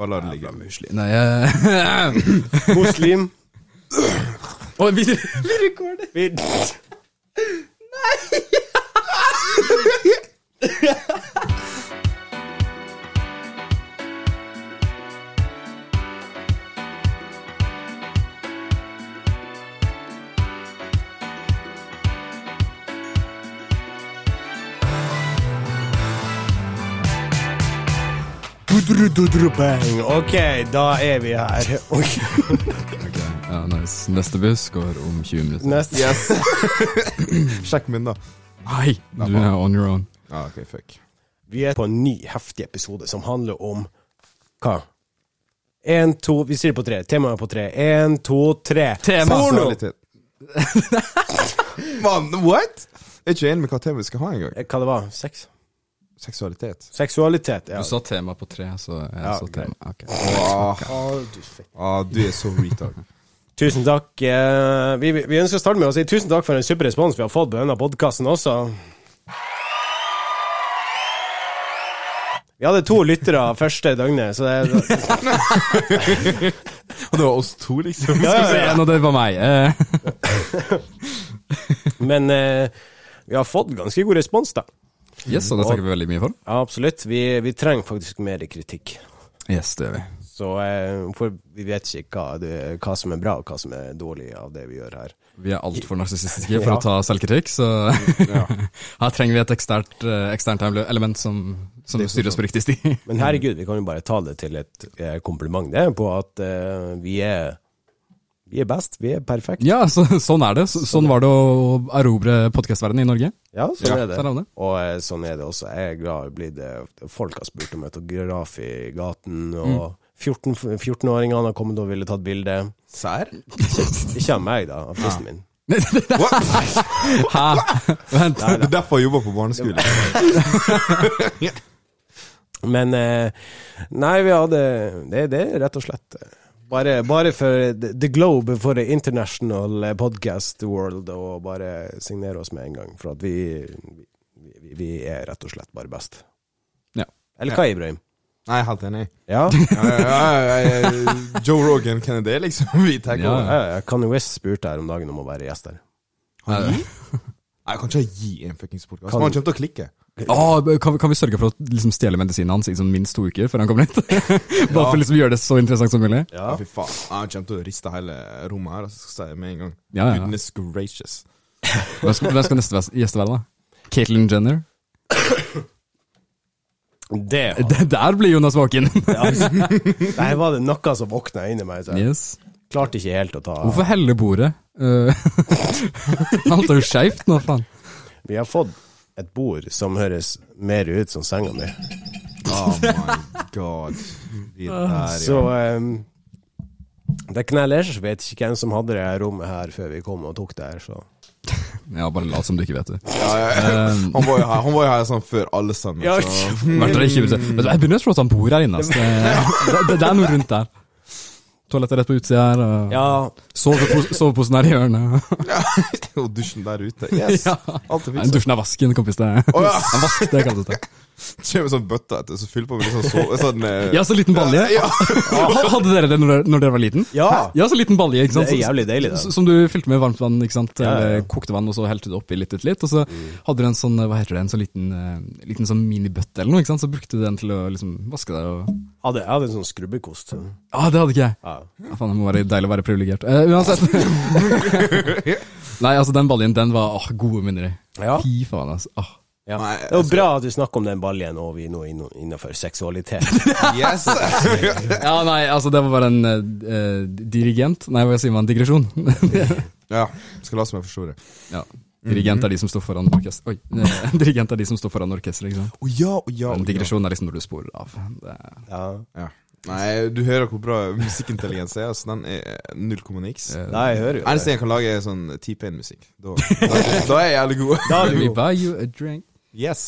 Bare la det ligge. Muslim. Nei, jeg Muslim. Oi, vi, vi rekorder! Vi... Ok, da er vi her. Ok. Ja, nice. Neste buss går om 20 minutter. Neste Yes! Sjekk min, da. Nei, du er on your own. Ah, ok, fuck. Vi er på en ny heftig episode som handler om hva? Én, to Vi sier det på tre. Temaet er på tre. Én, to, tre. Tema. Porno! Mann, what? Jeg er ikke enig med hva temaet vi skal ha engang. Eh, Hva det var? Sex? Seksualitet. Seksualitet. Ja. Du sa tema på tre, så jeg Ja, sa tema. Okay. Åh, du ah, du er så retard. Tusen takk. Eh, Vi, vi ønsker å starte med å si tusen takk for en super respons vi har fått på denne podkasten også. Vi hadde to lyttere første døgnet, så det Og det var oss to, liksom? ja, ja, ja. En det var meg. Eh. Men eh, vi har fått ganske god respons, da. Yes, og det takker vi veldig mye for. Ja, absolutt. Vi, vi trenger faktisk mer kritikk. Yes, det gjør vi. Så eh, For vi vet ikke hva, det, hva som er bra, og hva som er dårlig av det vi gjør her. Vi er altfor narsissistiske for Ja. å ta selvkritikk, så her trenger vi et eksternt, eh, eksternt element som, som styrer oss på riktig sti. Men herregud, vi kan jo bare ta det til et eh, kompliment, det, på at uh, vi er Vi er best. Vi er perfekt. Ja, så, sånn er det. Så, sånn var det å erobre podkastverdenen i Norge. Ja, sånn Ja, er det. vi det. Og eh, sånn er det også. Jeg er glad i å bli det. Folk har spurt om autograf i gaten, og 14 14-åringene har kommet og ville tatt bilde. Sær? Ikke av meg, da, av tissen min. Hæ? Vent. Det er derfor jeg jobber på barneskole. Men eh, Nei, vi hadde Det, det er rett og slett eh, bare, bare for the globe, for the international podcast world, og bare signere oss med en gang. For at vi, vi, vi er rett og slett bare best. Ja. Eller hva, Ibrahim? Nei, helt enig. Ja? Ja, ja, ja, ja, Joe Rogan, hvem er det, liksom? Vi tenker Ja, ja. Kanye West spurte her om dagen om å være gjest her. Han gir? Nei, jeg kan ikke gi en fuckings podkast. Kan- Han kommer til å klikke. Åh, kan, vi- kan vi sørge for å liksom, stjele medisinen hans i liksom, minst to uker før han kommer hit? Bare for å liksom, gjøre det så interessant som mulig? Ja, fy faen. Han kommer til å riste hele rommet her, altså, skal jeg si med en gang. Ja, ja. Goodness gracious. Hvem skal, hvem skal neste gjest være, da? Caitlyn Jenner? Det det Der blir Jonas våken! ja. Der var det noe som våkna inni meg. Så yes. klarte ikke helt å ta Hvorfor helle bordet? Uh, Alt er jo skeivt nå, faen. Vi har fått et bord som høres mer ut som senga mi. Oh my god. De der, Så um, det kneller. vet ikke hvem som hadde det rommet her før vi kom og tok det her, så Ja, bare lat som du ikke vet det. Ja, ja, ja. Um, Han var jo her, han var jo her sånn før alle sammen, Ja, så jeg begynner å tro at han bor her inne. Det, det, det er noe rundt der. Toalettet rett på utsida her. Og Ja, sovepos, soveposen her i hjørnet. Ja Og dusjen der ute. Yes! Ja. Alt er fiksa. Dusjen er vasken, kompis. Det Å ja! En vask, det kalles det. Med sånn bøtte etter, så fyller på med sånn, sove, sånn eh, Ja, så liten balje. Ja. Hadde dere det når dere, når dere var liten? ja. Ja, så liten balje, ikke sant? Det er jævlig deilig, det. Som du fylte med varmt vann, ikke sant? Ja, ja, ja. Eller kokte vann, og så helte du det oppi litt, etter litt. Og så hadde du en sånn, hva heter det, en sånn liten, eh, liten sånn minibøtte eller noe, ikke sant? Så brukte du den til å liksom vaske deg og Hadde, jeg hadde en sånn skrubbekost. Ja, det hadde ikke jeg. Ja. Ja, faen, det må være deilig å være privilegert. Eh, uansett. Nei, altså, den baljen, den var åh, gode minner i. Ja. Fy faen, altså. Åh. ja. Nei, Det var altså- bra at du snakker om den baljen, og vi nå innenfor seksualitet. Yes! Ja, nei, altså, det var bare en eh, dirigent. Nei, hva sier man? Digresjon. ja, skal la som jeg forstår det. ja. Dirigent er de som står foran orkester. Oi. dirigent er de som står foran orkesteret, ikke sant. Å ja, å ja, oh, ja. digresjon er liksom når du sporer av. Det Ja. ja. Nei, du hører hvor bra musikkintelligens er. Altså, den er null komma niks. eh, Nei, jeg hører jo Eneste det. jeg kan lage, er sånn T-Pain-musikk. Da, da, er jeg jævlig god. Da er du god. buy you a drink. Yes.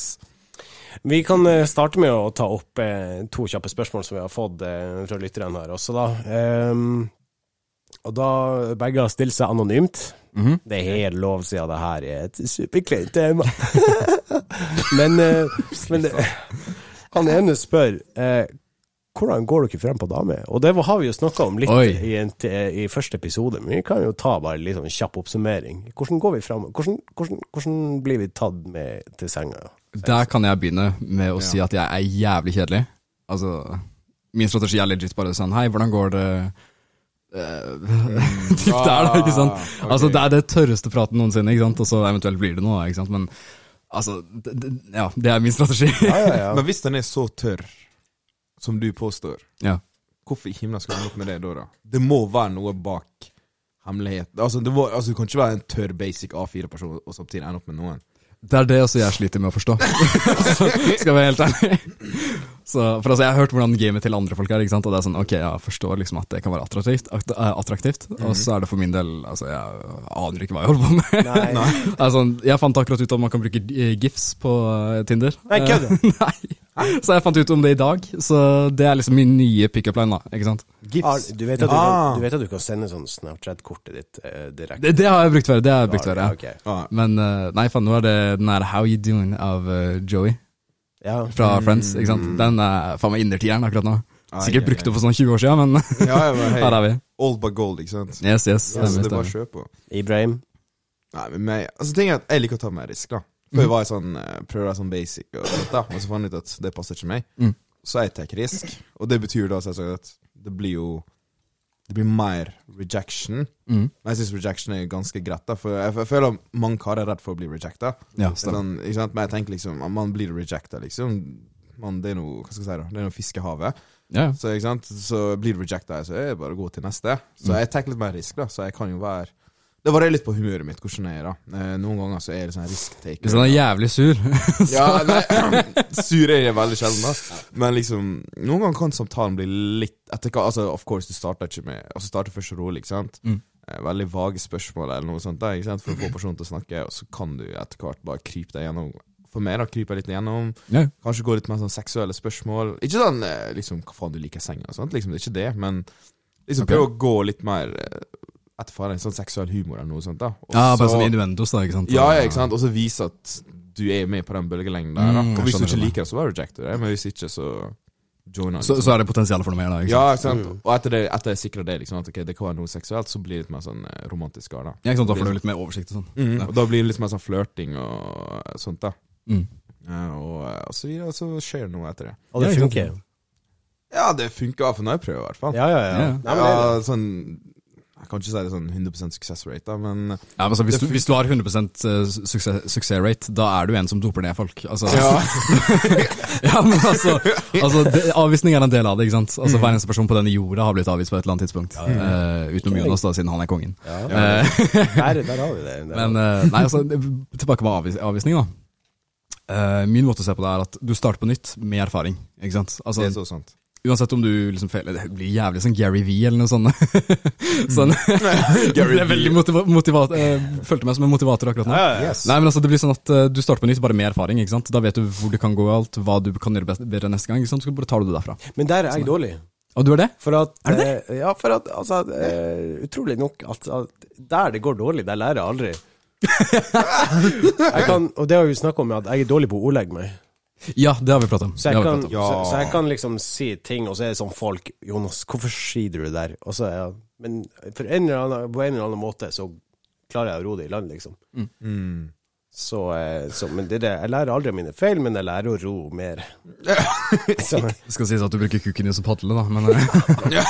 Vi kan eh, starte med å ta opp eh, to kjappe spørsmål som vi har fått eh, fra lytterne her også, da. Um, og da begge har stilt seg anonymt. Mhm. Det er helt lov, siden det her er et superkleint tema. men, eh, men han ene spør eh, hvordan går dere frem på damer? Og det har vi jo snakka om litt i, en, i første episode, men vi kan jo ta bare litt sånn kjapp oppsummering. Hvordan går vi frem? Hvordan, hvordan, hvordan blir vi tatt med til senga? Der kan jeg begynne med å si at jeg er jævlig kjedelig. Altså, min strategi er legit bare sånn Hei, hvordan går det? Eh, Typ der, da, ikke sant? Ah. Altså, det er det tørreste praten noensinne, ikke sant? Og så eventuelt blir det noe, ikke sant? Men altså, det, det, ja, det er min strategi. Ja, ja, ja. Men hvis den er så tørr som du påstår, ja. hvorfor i himmelen skal du opp med det da? da? Det må være noe bak hemmeligheten. Altså, det må, altså, du kan ikke være en tørr basic A4-person og samtidig ende opp med noen. Det er det også jeg sliter med å forstå. Skal jeg være helt ærlig. Så, for altså, Jeg har hørt hvordan gamet til andre folk er, ikke sant? og det er sånn, ok, jeg forstår liksom at det kan være attraktivt, attraktivt mm og så er det for min del altså, Jeg aner ikke hva jeg holder på med. Nei. Nei. sånn, jeg fant akkurat ut om man kan bruke eh, gifs på eh, Tinder. Nei, kødder Eh, Nei. Så jeg fant ut om det i dag, så det er liksom min nye pickup line, da. ikke sant? Ah, du, vet at du, Ah. kan, du vet at du kan sende sånn Snapchat-kortet ditt uh, direkte? Det, det har jeg brukt før. det har jeg brukt før, ja. Okay. Ah, Men uh, nei, faen, nå er det den her How You Doing av uh, Joey Ja. fra Friends. ikke sant? Den er faen meg innertieren akkurat nå. Sikkert brukt det ai. for sånn 20 år siden, men Ja, ja, men her er vi. Old but gold, ikke sant? Yes, yes. Ja, så det er bare å kjøpe på. Ibrahim? Nei, men meg, altså ting er at jeg liker å ta mer risk, da. Før var jeg sånn, eh, prøvde å være sånn basic, og sånt da, og så fant jeg ut at det passer ikke meg. Mm. Så jeg tar risk, og det betyr da selvsagt at det blir jo Det blir mer rejection. Mm. Men jeg syns rejection er ganske greit, da, for jeg, jeg føler mange karer er redd for å bli rejecta. Ja. Sånn. Men jeg tenker liksom, man blir rejecta, liksom. Man, det er noe hva skal jeg si da, det er noe fiskehavet. Ja, ja. Så, så blir du rejecta, så er det bare å gå til neste. Så Mm. jeg tar litt mer risk, da. Så jeg kan jo være Det varierer litt på humøret mitt, hvordan jeg er, da. Eh, Noen ganger så er det sånn risk-taker. Hvis han er jævlig sur Ja, nei, sur er jeg veldig sjelden, da. Men liksom, noen ganger kan samtalen bli litt etter hva Altså, of course, du starter ikke med Altså, starter først rolig, ikke sant. Mm. Eh, Veldig vage spørsmål eller noe sånt, da, ikke sant? for å få personen til å snakke, og så kan du etter hvert bare krype deg gjennom. For meg, da, kryper jeg litt gjennom. Ja. Kanskje gå litt mer sånn seksuelle spørsmål. Ikke sånn eh, liksom, hva faen du liker i senga og sånt, liksom, det er ikke det, men liksom okay. prøve å gå litt mer eh, etter en sånn seksuell humor eller noe sånt, da. Også, Ja, bare så- sånn innuendos, da, ikke sant? ja, ja, ikke sant? Og så vise at du er med på den bølgelengden der. Da. Mm, og hvis du ikke liker det, så bare rejecter det. Men hvis ikke, så joiner Så, så er det potensial for noe mer, da? ikke sant? Ja, ikke sant? Mm. Og etter, det, etter jeg sikrer det, liksom, at okay, det kan være noe seksuelt, så blir det litt mer sånn eh, romantisk. Da. Ja, ikke sant? Da får du litt mer oversikt og sånn. Mm, Ja. Og da blir det litt mer sånn flørting og sånt, da. Mm. Ja, og, eh, og så videre, og så skjer det noe etter det. Og det funker? Ja, det funker iallfall når jeg prøver, i hvert fall. Ja, ja, ja. Ja. Nei, men Ja, sånn kan ikke si det sånn 100 success rate, da, men Ja, men så hvis, du, hvis du har 100 suksess, success rate, da er du en som doper ned folk. Altså, Ja. ja, men altså, altså det, Avvisning er en del av det. ikke sant? Altså Hver eneste person på denne jorda har blitt avvist på et eller annet tidspunkt. Eh, utenom Jonas, da, siden han er kongen. Ja. Eh, Der, der har vi det. Der men uh, nei, altså, tilbake med avvis, avvisning, da. Uh, min måte å se på det er at du starter på nytt med erfaring. ikke sant? Det Altså, er så sant. Uansett om du liksom føler Det blir jævlig sånn Gary V eller noe sånt. sånn Gary Jeg veldig motiva motivat, eh, følte meg som en motivator akkurat nå. Ja. Yes. Nei, men altså Det blir sånn at eh, du starter på nytt bare med erfaring. ikke sant? Da vet du hvor det kan gå alt, hva du kan gjøre bedre neste gang. ikke sant? Så bare tar du det derfra. Men der er jeg dårlig. Og du er det? For at, Er det eh, ja, for at altså, Utrolig nok at der det går dårlig, der lærer jeg aldri. jeg kan, og det har vi snakka om, at jeg er dårlig på å ordlegge meg. Ja, det har vi pratet om. Så jeg, kan, om. Ja. så, så jeg kan liksom si ting, og så er det sånn folk Jonas, hvorfor sier du det der? Og så, ja, men for en eller annen, på en eller annen måte så klarer jeg å ro det i land, liksom. Mm. Så, eh, så, men det er det, jeg lærer aldri av mine feil, men jeg lærer å ro mer. så, Det skal sies at du bruker kukken din som padle, da, men eh, Ja.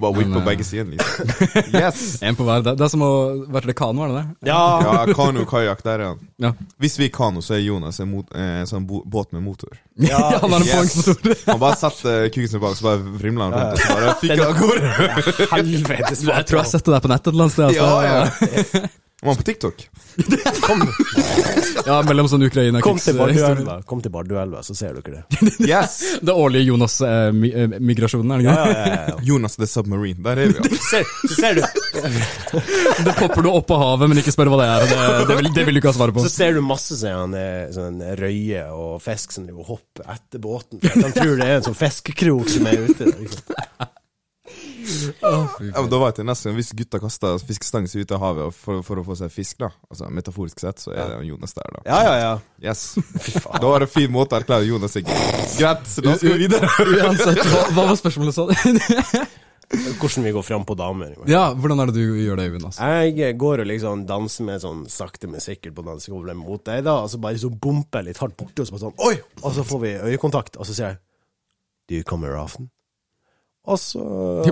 Bare whip på eh, begge sider, liksom. Yes! en på hver. Det, det er som å være til det kano, er det det? ja, Ja, kano og kajakk, der er han. Ja. Hvis vi er kano, så er Jonas en mot, eh, sånn båt med motor. Ja, han har en yes. Han bare setter kukken sin bak, så bare vrimler han rundt, og så bare fikk han av gårde. helvetes Jeg tror jeg har sett det der på nettet et eller annet sted. Altså. Ja, ja. Var han på TikTok? Ja, mellom sånn Ukraina Kom til. Barduelva, kom til Barduelva, så ser dere det. Yes! Det årlige Jonas-migrasjonen, er det ikke det? ja, ja, ja. Jonas the Submarine. Der er vi. altså. Ser, så ser du Det popper noe opp på havet, men ikke spør hva det er. Det, det, vil, det vil du ikke ha svaret på. Så ser du masse sånn, eh, sånn røye og fisk som driver og hopper etter båten. De tror det er en sånn fiskekrok som er ute. Liksom. Ja, men da vet jeg nesten Hvis gutta kaster fiskestang ut av havet for, for å få seg fisk, da Altså metaforisk sett, så er det Jonas der, da. Ja, ja, ja. Yes. Da var det en fin måte å erklære Jonas seg. Greit, så da skal vi videre. Uansett, hva, hva var spørsmålet, sa du? Hvordan vi går fram på damer. ja, hvordan er det du gjør det, Jonas? Jeg går og liksom danser med sånn sakte, men sikkert på dansegulvet mot deg, da, og så bare så bumper jeg litt hardt borti, og så bare sånn Oi! Og så får vi øyekontakt, og så sier jeg Do you come here often? Og så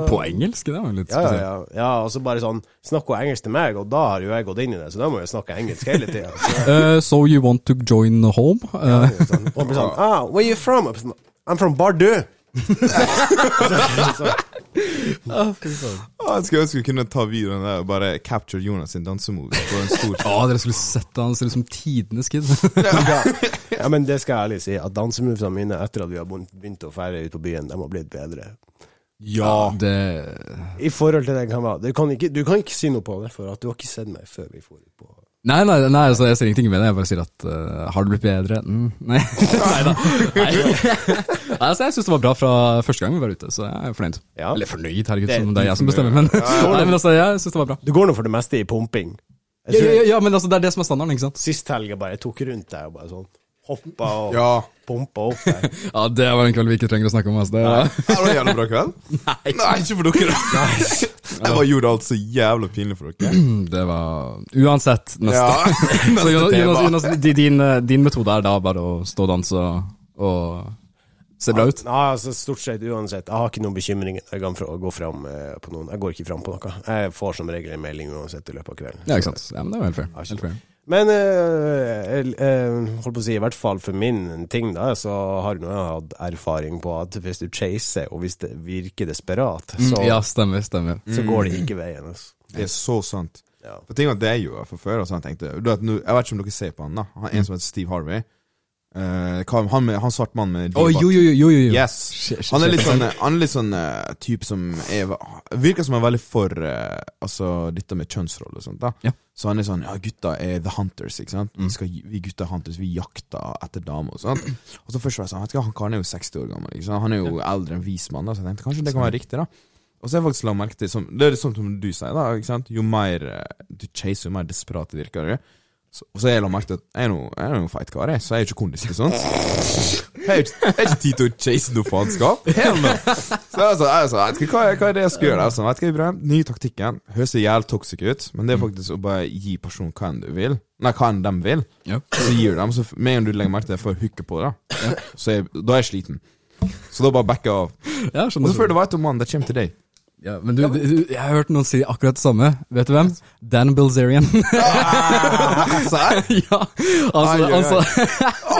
På engelsk? Det var litt Ja, ja, spesielt. ja. ja, og så bare sånn Snakker hun engelsk til meg, og da har jo jeg gått inn i det, så da må jeg snakke engelsk hele tida. uh, so you want to join home? Eh, Sånn. Og blir sånn ah, Where you from? I'm from Bardu. Ah, Jeg skulle ønske vi kunne ta videoen der og bare capture Jonas sin dansemove Ja, en dere skulle sett det. Han ser ut som tidenes kid. Ja, men det skal jeg ærlig si, at dansemovesene mine etter at vi har begynt å ferde ut på byen, de har blitt bedre. Ja. Det I forhold til det kan være. Du kan ikke, du kan ikke si noe på det, for at du har ikke sett meg før vi ut på Nei, nei, nei altså, jeg ser ingenting med det. Jeg bare sier at uh, Har det blitt bedre? Mm, nei. Neida. Nei Nei, altså, jeg syns det var bra fra første gang vi var ute, så jeg er fornøyd. Ja. Eller fornøyd, herregud, Det- som det er jeg som bestemmer, men Nei, men altså, jeg syns det var bra. Du går nå for det meste i pumping. Ja, ja, ja, men altså, det er det som er standarden, ikke sant? Sist helg jeg bare tok rundt deg og bare sånn hoppa og Ja. pumpa opp der. Ja, det var en kveld vi ikke trenger å snakke om. Altså. Det, Det var en jævla bra kveld. Nei. ikke for dere. Jeg bare gjorde alt så jævla pinlig for dere. det var Uansett, neste. Ja. Så Jonas. Jonas, Jonas din, eh, din metode er da bare å stå og danse og, se bra ut? Ja, altså Stort sett uansett. Jeg har ikke noen bekymringer når jeg går fram eh, på noen. Jeg går ikke fram på noe. Jeg får som regel en melding uansett i løpet av kvelden. Ja, ikke sant. Ja, men det var helt fair. Helt fair. Men eh, eh, holdt på å si, i hvert fall for min ting, da, så har nå jeg hatt erfaring på at hvis du chaser, og hvis det virker desperat, så, Mm, ja, stemmer, stemmer. så går det ikke veien. Altså. Det er så sant. Ja. For ting at det jeg gjorde for før, og sånn, tenkte du vet, nå- Jeg vet ikke om dere ser på han, da. Han er en som heter Steve Harvey. Hva- han, med, han svart mann med oh, jo, jo, jo, jo. Yes. Han er litt sånn, han er litt sånn uh, type som er Virker som han er veldig for uh, Altså dette med kjønnsroller og sånt. da Ja. Så han er sånn Ja, gutta er the hunters, ikke sant. Vi, skal, vi gutta er hunters, vi jakter etter damer og sånt. Og så først var jeg sånn Vet du hva, han karen er jo 60 år gammel, ikke sant. Han er jo eldre enn vis mann, da, så jeg tenkte kanskje det kan være riktig, da. Og så har jeg faktisk lagt merke til som, Det er sånn som du sier, da. ikke sant? Jo mer du chaser, jo mer desperat virker. det. Så, så jeg la merke til at jeg er noe, jeg er noe feit kar, jeg, så jeg er ikke kondis til sånt. Jeg har ikke, jeg ikke tid til å chase noe faenskap. No. Så jeg sa, du hva, hva er det jeg skal gjøre? Altså, vet hva? Nye taktikken. Høres jævlig toxic ut, men det er faktisk å bare gi personen hva enn du vil. Nei, hva enn de vil. Ja. Så gir du dem. Så med en gang du legger merke til det, får hooke på det. Så jeg, da er jeg sliten. Så da bare backer jeg av. Ja, Og så før du veit om mannen, det kommer til deg. Ja, men du, du, jeg har hørt noen si akkurat det samme. Vet du hvem? Dan Bilzerian. Serr? ja, altså, Ai, ai, altså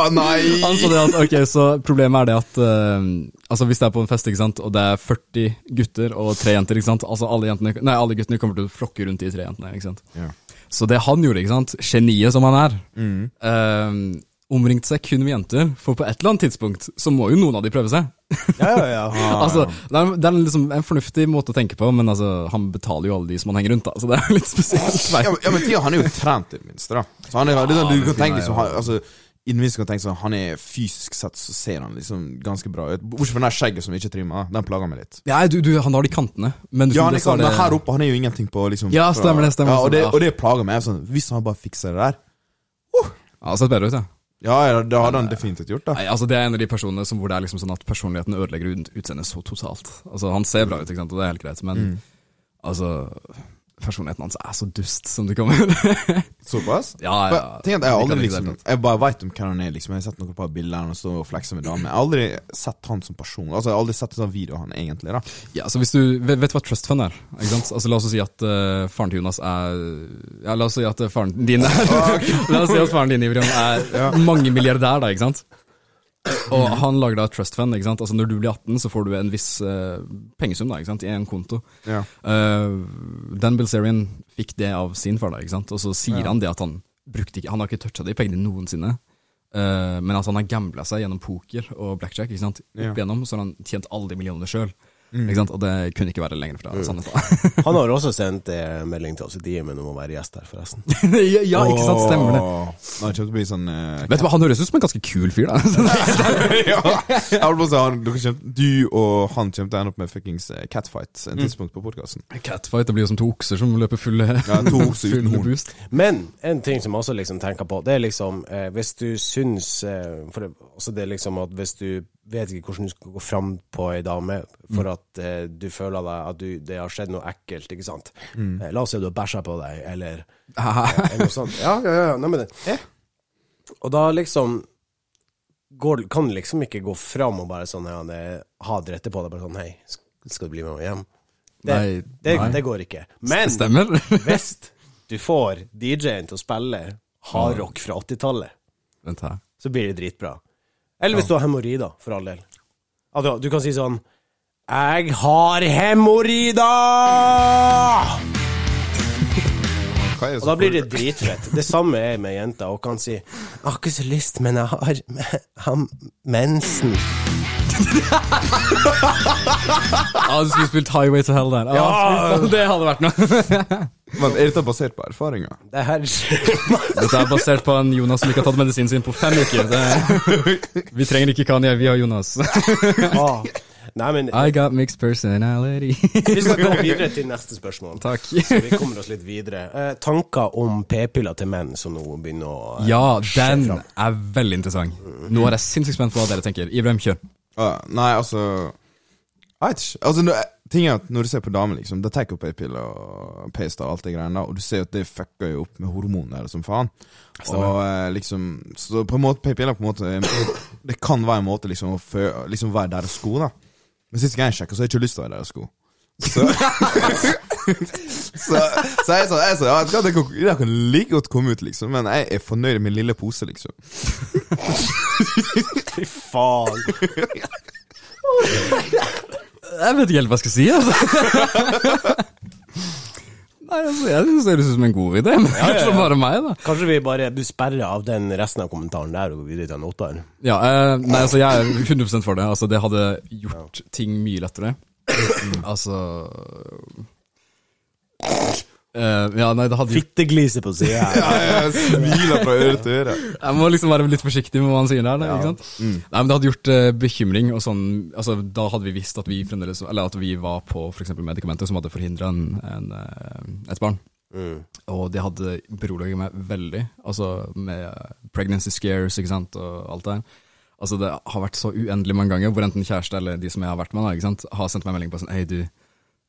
Å nei! Han sa det at, ok, så problemet er det at uh, Altså Hvis det er på en fest, ikke sant, og det er 40 gutter og tre jenter, ikke sant Altså alle, jentene, nei, alle guttene kommer til å flokke rundt de tre jentene. ikke sant Ja. Så det han gjorde, ikke sant, geniet som han er, Mm. eh, omringte seg kun med jenter. For på et eller annet tidspunkt så må jo noen av de prøve seg. Ja, ja, ja. Altså, Det er, det er liksom en fornuftig måte å tenke på, men altså, han betaler jo alle de som han henger rundt, da. Så det er litt spesielt. Ja, men, ja, Tia, han er jo trent i det minste, da. Så han er, det er sånn, du kan tenke liksom, han, altså, I minste kan tenke sånn Han er fysisk sett så ser han liksom ganske bra ut. Bortsett fra der skjegget som vi ikke trimmer. Den plager meg litt. Ja, du, du, han har de kantene, men Ja, han er, så kan, er men her oppe han er jo ingenting på liksom Ja, stemmer det, stemmer ja, og, det, det. og det plager meg. Sånn, hvis han bare fikser det der Ja, det sett bedre ut, ja. Ja, ja, det hadde han definitivt gjort, da. Nei, altså Det er en av de personene som, hvor det er liksom sånn at personligheten ødelegger ut- utseendet så totalt. Altså Han ser bra ut, ikke sant, og det er helt greit, men Mm. altså Personligheten hans er så dust som det kommer. Såpass? ja, ja. Men, at jeg, aldri liksom, jeg bare veit om hvem han er. liksom Jeg har sett noen par bilder han står og flekser med damer. Jeg har aldri sett han som person. Altså Jeg har aldri sett en sånn video av han egentlig. da Ja, så hvis du Vet, vet du hva trust fund er? Ikke sant? Altså La oss si at uh, faren til Jonas er Ja, la oss si at eh, faren din er La oss si at faren din Ivrion er mangemilliardær, da, ikke sant? Og han lager da et trust fund. ikke sant? Altså Når du blir 18, så får du en viss uh, pengesum da, ikke sant? i en konto. Ja. Uh, Dan Bilzerian fikk det av sin far, da, ikke sant? og så sier Ja. han det at han brukte ikke Han har ikke toucha de pengene noensinne. Uh, men at han har gambla seg gjennom poker og blackjack. ikke sant? Opp igjennom, så har han tjent alle de millionene sjøl. Ikke sant? Og det kunne ikke være lenger fra sannheten. Han har også sendt eh, melding til oss i DM om å være gjest her, forresten. ja, ja, ikke sant? Stemmer det. Bli sånn eh, Vet du hva, Han høres ut som en ganske kul fyr, da. ja. Jeg si han, kjem, Du og han kommer til å ende opp med fuckings eh, catfight en tidspunkt på podkasten. Catfight det blir jo som to okser som løper fulle, Ja, to okser uten horn. boost. Men en ting som jeg også liksom tenker på, det er liksom eh, Hvis du syns eh, for det, også det er liksom at hvis du vet ikke hvordan du skal gå fram på ei dame for at eh, du føler deg at du, det har skjedd noe ekkelt, ikke sant. Eh, la oss si du har bæsja på deg, eller, eller noe sånt. Ja, ja, ja. Nei, men det. Og da liksom går, kan du liksom ikke gå fram og bare sånn ja, det, ha det rette på deg, bare sånn Hei, skal du bli med meg hjem? Det, Nei, det, nei. det går ikke. Men Stemmer. hvis du får DJ-en til å spille hardrock fra 80-tallet, så blir det dritbra. Eller hvis du har hemoroider, for all del. Du kan si sånn Jeg har hemoroider! Hva er det Og da blir det dritfett. Det samme er med jenta. Og kan si 'Jeg har ikke så lyst, men jeg har, har mensen'. ja, du skulle spilt Highway to Hell der. Ja! det hadde vært noe. Men er dette basert på erfaringer? Det her Dette er basert på en Jonas som ikke har tatt medisinen sin på fem uker. Det, vi trenger ikke Kanye, vi har Jonas. ah. Nei, men I got mixed personality. vi skal gå videre til neste spørsmål. Takk. Så vi kommer oss litt videre. Eh, tanker om p-piller til menn som nå begynner å eh, Ja, den fram. er veldig interessant. Nå er jeg sinnssykt spent på hva dere tenker. Ibrahim, kjør. Ah, nei, altså Jeg vet ikke. Altså, nå- ting er at når du ser på damer, liksom, de tar jo p-piller og p-star og alt det greiene der, og du ser at det fucker jo opp med hormoner som faen. Og eh, liksom Så på en måte p-piller på en måte Det kan være en måte liksom å fø, liksom være deres sko, da. Men sist gang jeg sjekka, så har jeg ikke lyst til å være deres sko. Så Så, så jeg sa jeg ja, vet du hva, det kan, det kan like godt komme ut, liksom, men jeg er fornøyd med min lille pose, liksom. Fy faen. Jeg vet ikke helt hva jeg skal si, altså. Altså, Jeg synes det høres ut som en god idé, men ja, kanskje ja. bare meg, da. Kanskje vi bare sperrer av den resten av kommentaren der og går videre til en åtter? Ja, eh, nei, altså Jeg er 100 for det. Altså Det hadde gjort ting mye lettere. altså eh, Ja, nei, det hadde Fitteglise på sida ja, Jeg smiler fra øre til øre. Jeg må liksom være litt forsiktig med hva han sier der. Ja. ikke sant? Nei, men Det hadde gjort uh, bekymring. og sånn, altså Da hadde vi visst at vi fremdeles, eller at vi var på for eksempel medikamenter som hadde forhindra eh, et barn. Mm. Og det hadde beroliget meg veldig. Altså med pregnancy scares ikke sant, og alt det der. Altså Det har vært så uendelig mange ganger hvor enten kjæreste eller de som jeg har vært med, da, ikke sant, har sendt meg melding på sånn Hei, du,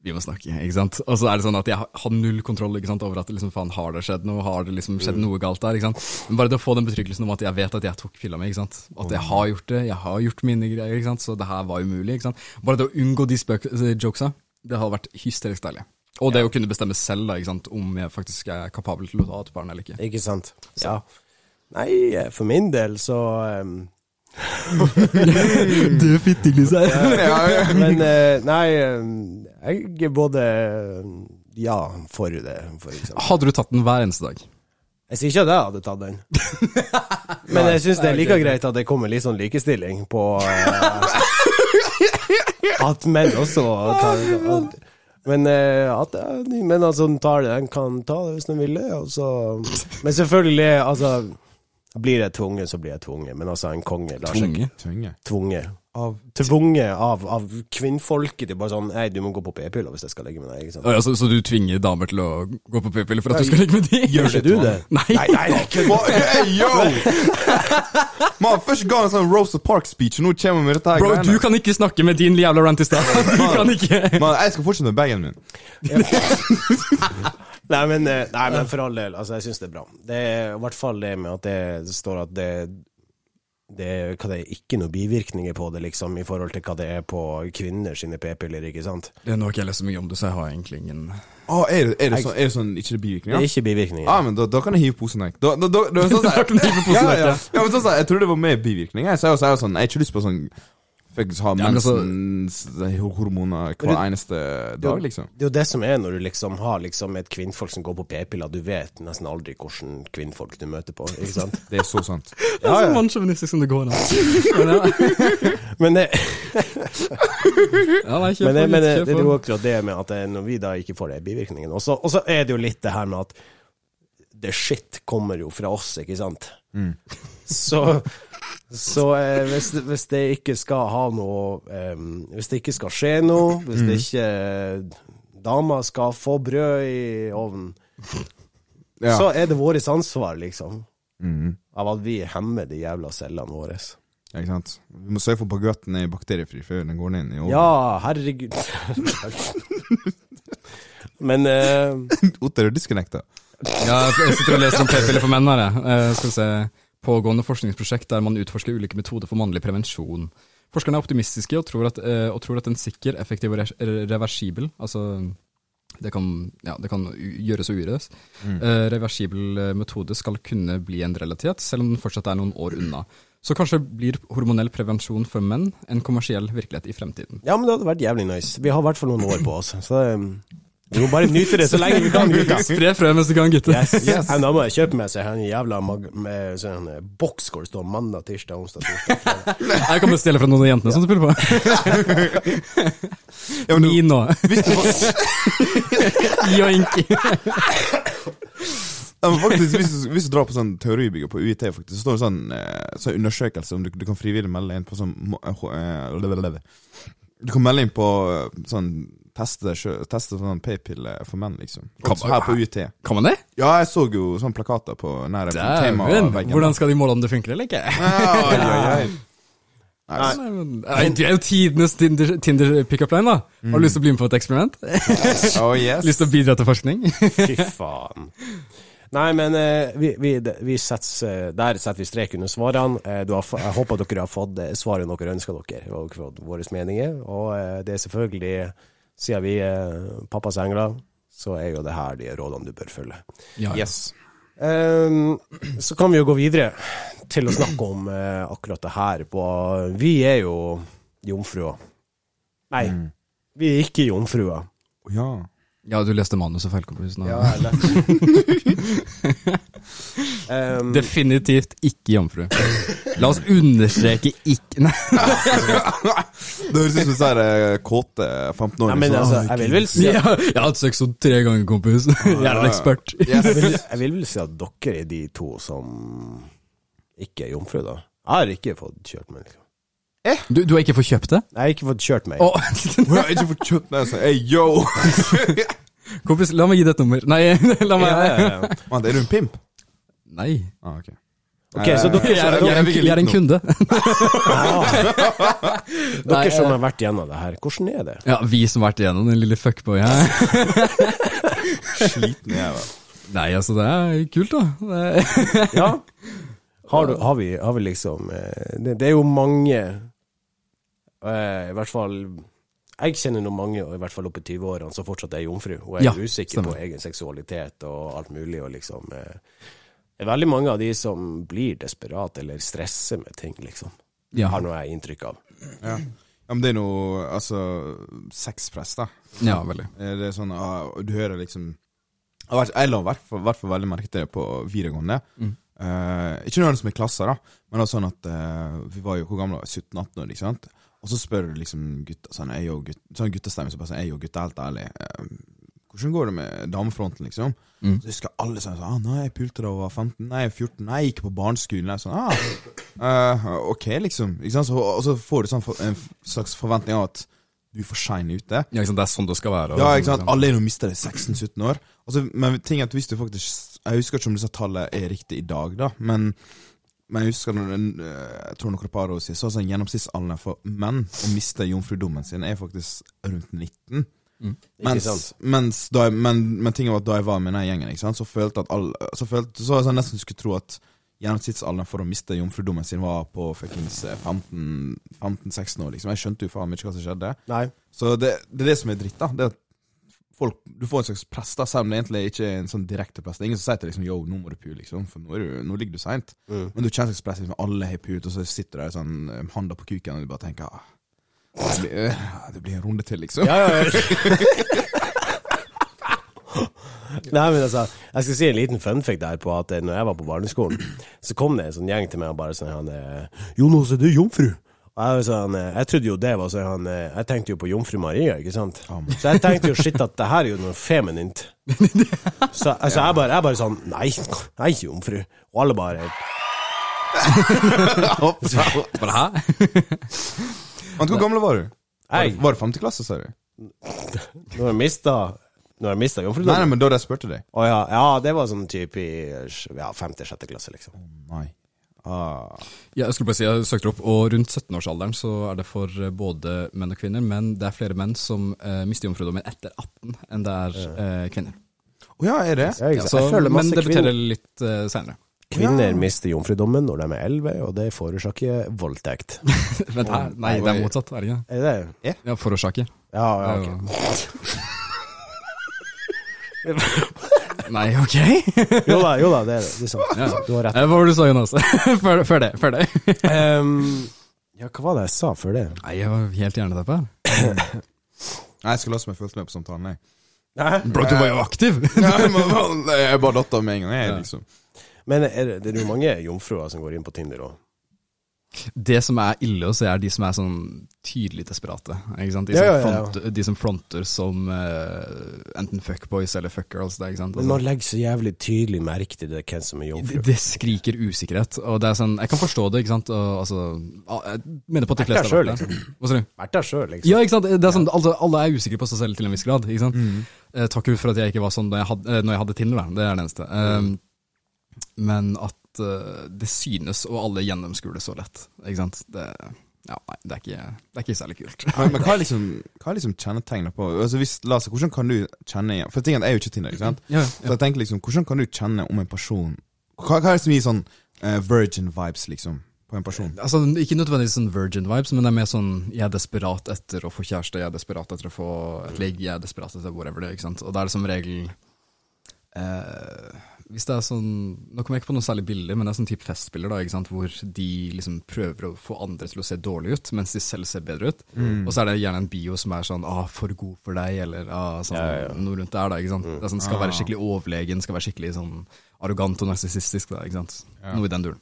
vi må snakke. ikke sant? Og så er det sånn at jeg har- null kontroll ikke sant, over at liksom, faen, har det skjedd noe, har det liksom skjedd noe galt der. ikke sant? Men bare det å få den betryggelsen om at jeg vet at jeg tok pilla mi, ikke sant? at jeg har gjort det, jeg har gjort mine greier, ikke sant? så det her var umulig. ikke sant? Bare det å unngå de spøk jokesa, det har vært hysterisk deilig. Og det å kunne bestemme selv da, ikke sant? om jeg faktisk er kapabel til å ta et barn eller ikke. Ikke sant? Ja. Nei, eh, for min del så um, er fitteglise her. Men eh, nei, eh, jeg både ja for det, for eksempel. Hadde du tatt den hver eneste dag? Jeg sier ikke at jeg hadde tatt den. Men jeg syns det er like greit at det kommer litt sånn likestilling på uh, At menn også tar den. men, eh, at, eh, men altså, den tar det, den kan ta det hvis den vil det. Men selvfølgelig, altså Blir jeg tvunget, så blir jeg tvunget. Men altså, en konge lar seg ikke tvunget. Av Tvunget av, av kvinnfolket til bare sånn Nei, du må gå på p-piller hvis jeg skal legge med deg. ikke sant? Ja, så, så du tvinger damer til å gå på p-piller for at du skal ligge med dem? Gjør ikke du det? Nei. Nei, nei, det er ikke Hey, yo! Man, Først ga en sånn Rosa Park-speech, og nå kommer vi med dette her Bro, greiene. du kan ikke snakke med din jævla rant i stad. Du kan ikke. Man, jeg skal fortsette med bagen min. Nei, men, eh, nei, men for all del, altså, jeg syns det er bra. Det er i hvert fall det med at det, det står at det det, er- hva det er ikke noen bivirkninger på det, liksom, i forhold til hva det er på kvinner sine p-piller, ikke sant? Det er noe jeg leser mye om det, så jeg har egentlig ingen Å, er, det, er, det sånn, er det sånn ikke det Det er ikke bivirkninger. Ja, men da, da kan jeg hive posen vekk. Da, da, da, da, sånn, posen ja, ja. ja. ja, men sånn, Jeg trodde det var mer bivirkninger. Så jeg, så jeg, sånn, jeg har ikke lyst på sånn Faktisk ha Ja, men altså- hormoner hver eneste dag, liksom. Det er jo det som er når du liksom har liksom et kvinnfolk som går på p-piller. Du vet nesten aldri hvordan kvinnfolk du møter på, ikke sant? Det er så sant. Det er så ja. mannssjåvinistisk som det går an. Men ja, Men det, ja nei, men det, men det, det er jo akkurat det med at når vi da ikke får de bivirkningene. Og så er det jo litt det her med at the shit kommer jo fra oss, ikke sant? Mm. Så, så eh, hvis, det- hvis det ikke skal ha noe eh, Hvis det ikke skal skje noe, hvis det ikke dama skal få brød i ovnen, Ja. så er det vårt ansvar, liksom. Mm. Av at vi hemmer de jævla cellene våre. Ja, ikke sant? Vi må sørge for at baguetten er bakteriefri før den går inn i ovnen. Ja, herregud. Men eh, Otter er disconnecta. Ja, jeg sitter og leser om p-piller for menn her, jeg. Eh, skal vi se. Pågående forskningsprosjekt der man utforsker ulike metoder for mannlig prevensjon. Forskerne er optimistiske og tror at, eh, og tror at en sikker, effektiv og reversibel Altså, det kan, ja, det kan gjøres og ugjøres. Eh, reversibel eh, metode skal kunne bli en realitet, selv om den fortsatt er noen år unna. Så kanskje blir hormonell prevensjon for menn en kommersiell virkelighet i fremtiden. ja, men det hadde vært jævlig nice. Vi har i hvert fall noen år på oss. Så eh, vi må bare nyte det så lenge vi kan, gutta. Spre frø mens du kan, gutter. Yes. yes. Da må jeg kjøpe meg seg en jævla mag med sånn eh, boks hvor det står mandag, tirsdag, onsdag, torsdag. Jeg kan bestille fra noen av jentene som spiller på. Ja, men du- Min nå. Joink. ja, men faktisk, hvis, du, hvis du drar på sånn teoribygger på UiT, faktisk, så står det sånn, sånn undersøkelse om du, du kan frivillig melde inn på sånn eh. Du kan melde inn på sånn teste, sjø- teste sånn p-pille for menn, liksom. Kan Også man- her på UiT. Kan man det? Ja, jeg så jo sånne plakater på nære Dæven! temaveggen. Hvordan skal de måle om det funker eller ikke? Ja, ja, ja. Nei, Nei, men, nei, du er jo tidenes Tinder, Tinder pickup line, da. Har du lyst til å bli med på et eksperiment? Oh, yes. Lyst til å bidra til forskning? Fy faen. Nei, men eh, vi, vi, vi setter, eh, der setter vi strek under svarene. Eh, du har, jeg håper dere har fått eh, svaret dere ønsker dere, og fått våre meninger. Og eh, det er selvfølgelig, siden vi er pappas engler, så er jo det her de rådene du bør følge. Ja, Yes. Um, så kan vi jo gå videre til å snakke om uh, akkurat det her. På, vi er jo jomfruer. Nei, Mm. vi er ikke jomfruer. Ja. Ja, du leste manuset feil, kompis. nå. eller Ehm, Definitivt ikke jomfru. La oss understreke ikke Nei. Det høres ut som sånn kåte 15-åringer. Nei, altså, jeg vil vel si Jeg, jeg har hatt sex sånn tre ganger, kompis. Jeg er en ekspert. Jeg vil, jeg vil vel si at dere er de to som ikke er jomfru, da. Jeg har ikke fått kjørt meg. Liksom. Du, du har ikke fått kjøpt det? Jeg har ikke fått kjørt meg. Oh. Jeg har ikke fått kjøpt meg, så hey, yo! kompis, la meg gi deg et nummer. Nei, la meg Ja, ja, ja. Man, er du en pimp? Nei. Ah, ok. Ok, så dere, Jeg er, jeg er, jeg er en kunde. dere som eh, har vært gjennom det her, hvordan er det? Ja, vi som har vært igjennom den lille fuckboy her. Sliten jeg vel. Nei, altså, det er kult, da. Ja. Har, du, har, vi, har vi liksom eh, det, det er jo mange eh, I hvert fall Jeg kjenner noen mange, og i hvert fall oppe i 20-årene, som fortsatt er jomfru og er Ja, usikker stemmer. på egen seksualitet og alt mulig. og liksom eh, Det er veldig mange av de som blir desperate eller stresser med ting, liksom. ja. Har noe jeg inntrykk av. Ja. ja, men det er noe Altså, sexpress, da. ja, veldig. Eh, Det er sånn, ah, du hører liksom jeg la i hvert fall- veldig merke til det på videregående. Mm. Uh, ikke nødvendigvis med klasser, da, men det var sånn at uh, vi var jo hvor gamle 17-18 år, ikke sant. Og så spør du liksom gutta sånn, jeg og gutt, sånn guttestemme, så bare sånn, jeg og gutta, helt ærlig, eh, hvordan går det med damefronten, liksom? Mm. Så husker alle sånn, ah, 'Nei, jeg pulte da jeg var 15. Nei, er 14. Nei, jeg gikk på barneskolen.' Er sånn, ah, eh, ok, liksom. Så, og så får du sånn en slags forventning av at du er for sein ute. Ja, ikke sant, det er sånn det skal være. og- Ja, ikke sant? Alle er nå mista det 16-17 år. Altså, men ting er at hvis du faktisk Jeg husker ikke om disse tallene er riktig i dag, da, men, men jeg husker når den, eh, Jeg tror noen par år siden så sånn gjennomsnittsalderen for menn å miste jomfrudommen sin er faktisk rundt 19. Mm. Mens, mens da men, men ting var at da jeg var med den gjengen, sant, så følte at alle, så følte, så var jeg nesten skulle tro at gjennomsnittsalderen for å miste jomfrudommen sin var på eh, 15-16 år. liksom Jeg skjønte jo faen ikke hva som skjedde. Nei. Så det, det er det som er dritt, da. Det at folk, du får en slags press, da, selv om det egentlig ikke er en sånn direkte press. Det er ingen som sier til deg liksom, yo, nå må du pu, liksom, for nå, er du, nå ligger du seint. Mm. Men du kjenner slags press, liksom, alle har pult, og så sitter du der sånn, eh, handa på kuken, og du bare tenker ah, Det blir, øh, det blir en runde til, liksom. Ja, ja, ja. Nei, men altså, jeg skal si en liten funfact der på at eh, når jeg var på barneskolen, så kom det en sånn gjeng til meg og bare sånn eh, 'Jonas, er du jomfru?' Og jeg, var sånn, eh, jeg trodde jo det var sånn han, eh, Jeg tenkte jo på jomfru Maria, ikke sant? Så jeg tenkte jo shit at det her er jo noe feminint. Så altså, jeg, bare, jeg bare sånn Nei, jeg er ikke jomfru. Og alle bare? Men hvor gammel var du? Var, var det femte klasse, sa du? når jeg mista Når jeg mista Nei, nei, men da jeg spurte deg. Å ja, ja, det var sånn type i ja, femte-sjette klasse, liksom. Nei. Ah. Ja, jeg skulle bare si, jeg søkte opp, og rundt 17-årsalderen så er det for eh, både menn og kvinner, men det er flere menn som eh, mister jomfrudommen etter 18 enn det er eh, kvinner. Å ja, er det? Ja, sant? Så, jeg føler men det betyr litt eh, seinere. kvinner Ja. mister jomfrudommen når de er 11, og det forårsaker voldtekt. Vent her, nei, det er motsatt, er det ikke? Er det det? Ja, forårsaker. Ja, ja, ok. Nei, ok. Jo da, jo da, det er det. det er sant. Ja. Du har rett. Eh, Hva var det du sa, Jonas? før, før det. Før det. Um, ja, hva var det jeg sa før det? Nei, jeg var helt hjernedeppa på Nei, jeg skulle også fulgt med på samtalen, jeg. Bro, du var jo aktiv! Nei, men, jeg bare datt av med en gang, jeg, Ja. liksom. Men er det, det er jo mange jomfruer som går inn på Tinder òg. Det som er ille å se, er de som er sånn tydelig desperate. Ikke sant? De, som ja, ja, ja. Fronter, de som fronter som uh, enten fuckboys eller fuckgirls. Det, ikke? Men Altså, man legger så jævlig tydelig merke til det, hvem som er jomfru. det skriker usikkerhet. Og det er sånn, Jeg kan forstå det, ikke sant. Og, altså, ah, jeg mener på at de fleste selv, har vært der. Hva sa du? Vært der sjøl, liksom. Ja, ikke sant. Det er sånn, alle, alle er usikre på seg selv til en viss grad. Ikke sant? Eh, takk for at jeg ikke var sånn når jeg hadde, eh, når jeg hadde Tinder, da. Det er det eneste. Um, men at eh, det synes, og alle gjennomskuer det så lett. Ikke sant. Det, ja, nei, det, er ikke, det er ikke særlig kult. Men, men hva er liksom, hva er liksom kjennetegnet på Altså hvis, Lasse, Hvordan kan du kjenne igjen For tingen er jo ikke Tinder, ikke sant? Ja, Så jeg tenker liksom, Hvordan kan du kjenne om en person Hva, hva er det som gir sånn uh, virgin vibes, liksom, på en person? Altså, Ikke nødvendigvis sånn virgin vibes, men det er mer sånn jeg er desperat etter å få kjæreste, jeg er desperat etter å få et ligg, jeg er desperat etter whatever det er. ikke sant? Og da er det som regel eh, Hvis det er sånn Nå kommer jeg ikke på noe særlig bilde, men det er sånn type festbilder da, ikke sant? hvor de liksom prøver å få andre til å se dårlig ut, mens de selv ser bedre ut. Mm. Og så er det gjerne en bio som er sånn ah, 'for god for deg', eller ah, sånn, Ja, ja, ja. noe rundt der. da, ikke sant? Det er sånn, Skal Ah. være skikkelig overlegen, skal være skikkelig sånn arrogant og narsissistisk. Noe i den duren.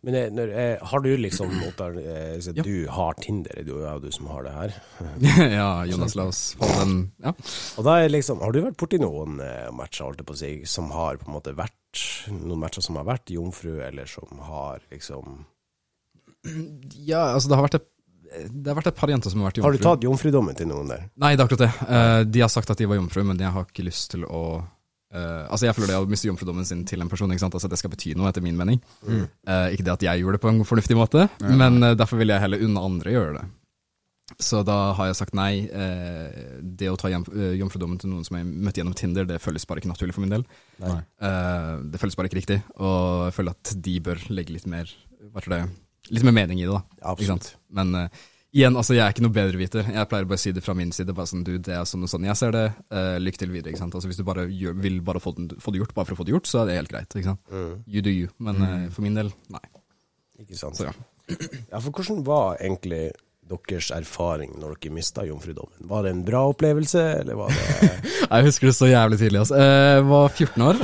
Men jeg, når, jeg, har du liksom Ottar, eh, Ja. Du har Tinder, det er jo du som har det her. ja, Jonas, la oss få den Ja. Og da er liksom, Har du vært borti noen eh, matcher holdt jeg på å si, som har på en måte vært Noen matcher som har vært jomfru, eller som har liksom Ja, altså det har vært et, det har vært et par jenter som har vært jomfru. Har du tatt jomfrudommen til noen der? Nei, det er akkurat det. Eh, de har sagt at de var jomfru, men jeg har ikke lyst til å eh, Altså Jeg føler det å miste jomfrudommen sin til en person, ikke sant? Altså det skal bety noe, etter min mening. Eh, ikke det at jeg gjorde det på en fornuftig måte, Ja. men uh, derfor vil jeg heller unne andre gjøre det. Så da har jeg sagt nei. Det å ta jomfrudommen til noen som jeg møtte gjennom Tinder, det føles bare ikke naturlig for min del. Det føles bare ikke riktig, og jeg føler at de bør legge litt mer hva tror det, litt mer mening i det. da Absolutt. Men eh, igjen, altså jeg er ikke noe bedreviter. Jeg pleier bare å si det fra min side. bare sånn, du, det er sånn og sånn jeg ser det. Uh, lykke til videre. ikke sant? Altså Hvis du bare gjør, vil bare få, den, få det gjort bare for å få det gjort, så er det helt greit. ikke sant? Mm, You do you. Men uh, for min del, nei. ikke sant. Så ja. Ja, for hvordan var egentlig deres erfaring når dere mista jomfrudommen? Var det en bra opplevelse, eller var det Jeg husker det så jævlig tidlig. altså. Eh, Jeg var 14 år.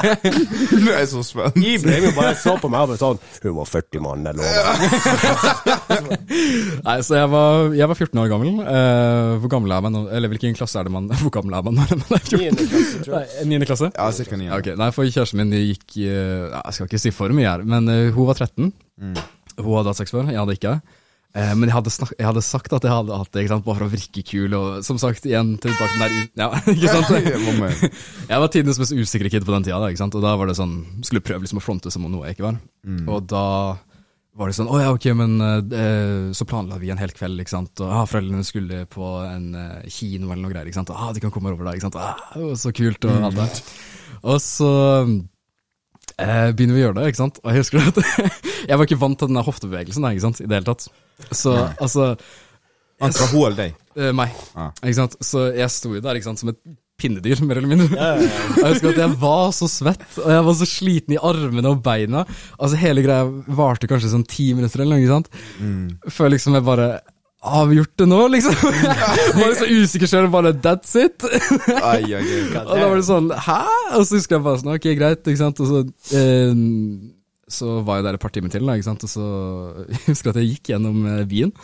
Nå er jeg så spent. Ibrahim bare så på meg og bare sånn Hun var 40 mann, jeg lover. Nei, så jeg var, jeg var 14 år gammel. Eh, hvor gammel er man nå? Eller hvilken klasse er det man Hvor gammel er man når man er 14? Niende klasse, tror jeg. Nei, klasse? Ja, cirka ni. Ja, ok. Nei, for kjæresten min gikk eh, Jeg skal ikke si for mye her, men hun var 13. Mm. Hun hadde hatt sex før, jeg hadde ikke. Eh, men jeg hadde, snak jeg hadde sagt at jeg hadde hatt det, ikke sant? bare for å virke kul. Og som sagt, igjen tilbake den der Ja, ikke sant? Jeg var tidenes mest usikre kid på den tida, da, ikke sant? og da var det sånn Skulle prøve liksom å fronte som om noe jeg ikke var. Mm. Og da var det sånn Å ja, ok, men eh, så planla vi en hel kveld, ikke sant. Og ah, foreldrene skulle på en eh, kino eller noe greier, ikke sant. Ah, de kan komme over da, ikke sant. Ah, så kult og alt det. Og så eh, begynner vi å gjøre det, ikke sant. Og jeg husker at jeg var ikke vant til den der hoftebevegelsen, der, ikke sant, i det hele tatt. Så Nei. altså Han skal eller deg? eh, Meg. Ah. Ikke sant. Så jeg sto jo der, ikke sant, som et pinnedyr, mer eller mindre. Ja, ja, ja. Jeg husker at jeg var så svett, og jeg var så sliten i armene og beina. Altså Hele greia varte kanskje sånn ti minutter eller noe, ikke sant. Mm. Før liksom jeg bare avgjort det nå, liksom. var så usikker sjøl, bare that's it. Ai, ai, ai. Og da var det sånn, hæ? Og så husker jeg bare sånn, ok, greit, ikke sant. Og så, eh, så var jeg der et par timer til, da, ikke sant. Og så jeg husker at jeg gikk gjennom eh, byen.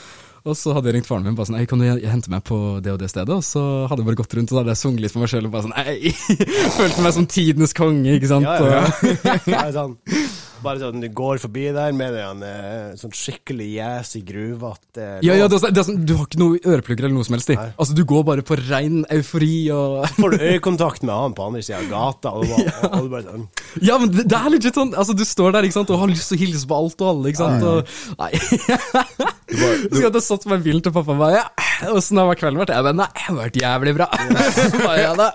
Og så hadde jeg ringt faren min bare sånn, Ei, kan du hente meg på det og det stedet? Og så hadde jeg bare gått rundt og så hadde jeg sunget litt for meg sjøl og bare sånn, Ei! følte meg som tidenes konge, ikke sant. Ja, ja. ja. Sånn, bare sånn du går forbi der med en eh, sånn skikkelig jæsig gruvete Ja, ja, det er, sånn- det er sånn, du har ikke noe øreplugger eller noe som helst i. Altså, du går bare på rein eufori og Får du øyekontakt med han på andre sida av gata, og du bare, og du bare sånn Ja, men det, det er legit sånn, altså, du står der, ikke sant, og har lyst til å hilse på alt og alle, ikke sant, og Nei. du bare, du... hadde satt med bilen til pappa og bare, ja, åssen har kvelden vært? Jeg bare, nei, det har vært jævlig bra. bare, ja da.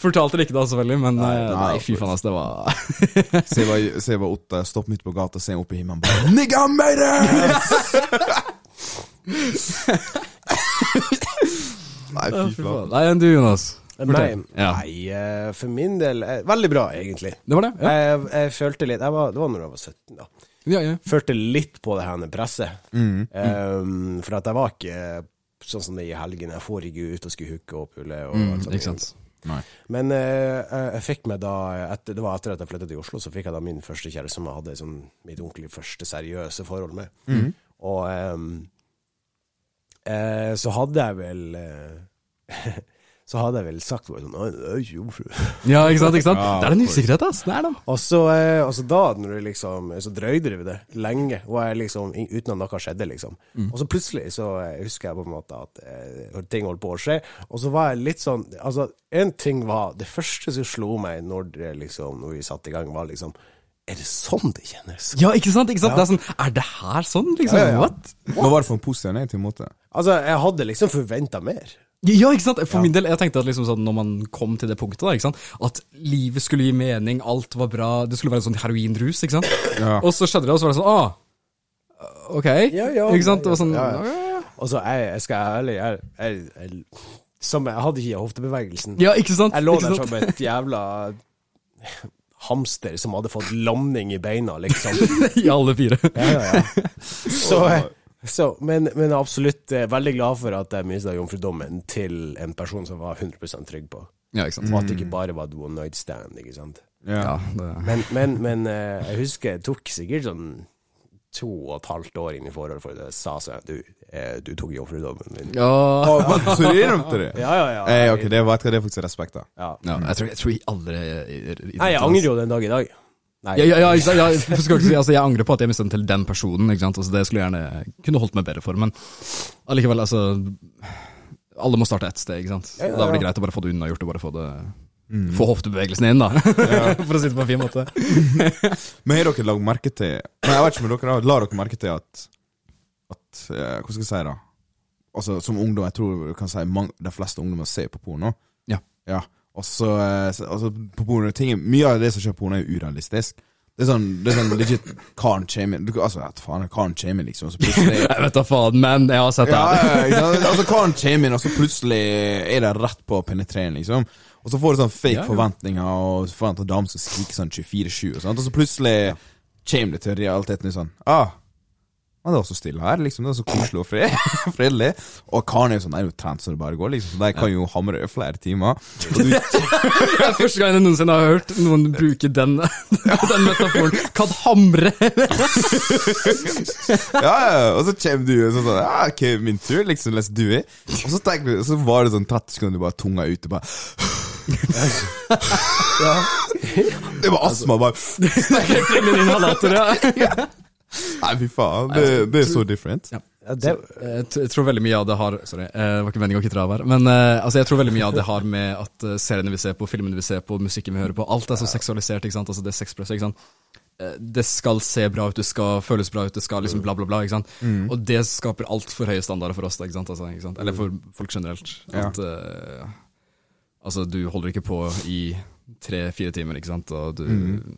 Fortalte det ikke da, selvfølgelig, men nei, nei, nei fy faen, ass, det var Se hva, se Otte stopp midt på gata, se opp i himmelen bare Nigga made it! Nei, fy faen. Nei, enn du, Jonas? Nei, Ja. nei eh, for min del eh, Veldig bra, egentlig. Det var det? Ja, Jeg, jeg følte litt jeg var, Det var når jeg var 17, da. Ja. ja. Følte litt på det her med presset. Mm. Um, for at jeg var ikke sånn som det i helgen. Jeg får ikke ut og skulle hooke og hullet. Og Mm, alt sånt. ikke sant. Nei. Men uh, jeg, fikk meg da etter, Det var etter at jeg flyttet til Oslo, så fikk jeg da min første kjæreste som jeg hadde sånn, mitt ordentlig første seriøse forhold med. Mm. Og um, uh, så hadde jeg vel eh, Så hadde jeg vel sagt sånn «Nei, det er jo ikke jomfru. Ja, ikke sant, ikke sant? Ja, det er en of usikkerhet, ass. Det er det. Og så, eh, og så da, når det liksom Så drøyde det ved det lenge, og jeg liksom uten at noe skjedde, liksom. Og så plutselig så eh, husker jeg på en måte at eh, ting holdt på å skje, og så var jeg litt sånn Altså, en ting var Det første som slo meg når det liksom Når vi satte i gang, var liksom Er det sånn det kjennes? Ja, ikke sant? Ikke sant? Det er sånn, er det her sånn, liksom? Ja, ja, ja. What? Hva var det for en positiv og negativ måte? Altså, jeg hadde liksom forventa mer. Ja, ikke sant? For min del, jeg tenkte at liksom sånn, når man kom til det punktet, da, ikke sant? at livet skulle gi mening, alt var bra, det skulle være en sånn heroinrus, ikke sant? Ja. Og så skjedde det, og så var det sånn, ah, ok, Ja, ja, ikke sant? Det var sånn, ja, ja, ja. ja. Og så jeg, jeg skal være ærlig, jeg, jeg, jeg, som jeg hadde ikke hoftebevegelsen. Ja, ikke sant? Jeg lå der som et jævla hamster som hadde fått lamning i beina, liksom. I alle fire. Ja, ja, ja. Så, så, men, men absolutt eh, veldig glad for at jeg mista jomfrudommen til en person som var 100% trygg på. Ja, ikke sant? Og at det ikke bare var et one night stand, ikke sant. Ja. Ja, det... Men, men, men eh, jeg husker det tok sikkert sånn to og et halvt år inn i forholdet for jeg sa sånn Du, eh, du tok jomfrudommen min. Ja, men, så du innrømte det? Ja, ja, ja. Eh, ok, det, vet det er faktisk respekt, da. ja. ja jeg, tror, jeg tror jeg aldri... Nei, jeg angrer jo den dag i dag. Nei. Ja, ja, ja, ikke? Ja, jeg, skal ikke si, altså, jeg angrer på at jeg mistet den til den personen, ikke sant? Altså, det skulle jeg gjerne kunne holdt meg bedre for, men allikevel, altså Alle må starte ett sted, ikke sant? Ja, ja, Da var det greit å bare få det unnagjort og bare få det Mm. Få hoftebevegelsen inn, da. For å si det på en fin måte. Men har dere lagt merke til Men jeg vet ikke om dere har La dere merke til at At, eh, Hva skal jeg si da Altså Som ungdom, jeg tror du kan si mange, De fleste ungdommer ser på porno Ja. Ja Og så, eh, altså, på porno ting, Mye av det som skjer på porno er jo urealistisk Det er sånn, det er sånn legit Karen inn Altså, vet faen, Karen inn liksom så plutselig Jeg vet da faen, men jeg har sett det. ja, ja, altså Karen inn, og så plutselig er det rett på penetrering, liksom. Og så får du sånn fake Ja, forventninger, og forventer damer som skriker sånn 24-7, og. Og så plutselig kommer det til realiteten sånn Ah, men det var så stille her, liksom. Det var så koselig og fred, fredelig. Og Karen er jo sånn, er jo trent så det bare går, liksom. Så der kan jo hamre flere timer. Du, Det er første gang jeg noensinne har hørt noen bruke den, den metaforen. Kan hamre. ja, ja, og så kommer du og sånn Ja, ok, min tur, liksom. Let's do it. Og så tenker du, så var det sånn 30 sekunder du bare tunga ut, og bare Det var astma, bare min inhalator, ja. Nei, fy faen. Det, det er så different. Ja. Ja, det, Jeg tror veldig mye av det har Sorry, eh, det var ikke meningen å kutte av her. Men eh, altså, jeg tror veldig mye av det har med at eh, seriene vi ser på, filmene vi ser på, musikken vi hører på, alt er så seksualisert. ikke sant? Altså Det er sexpress. ikke sant? Eh, Det skal se bra ut, det skal føles bra ut, det skal liksom bla, bla, bla. ikke sant? Og det skaper altfor høye standarder for oss, da, ikke sant? Altså, ikke sant? Eller for folk generelt. Ja. At eh, Altså, du holder ikke på i tre-fire timer, ikke sant? Og du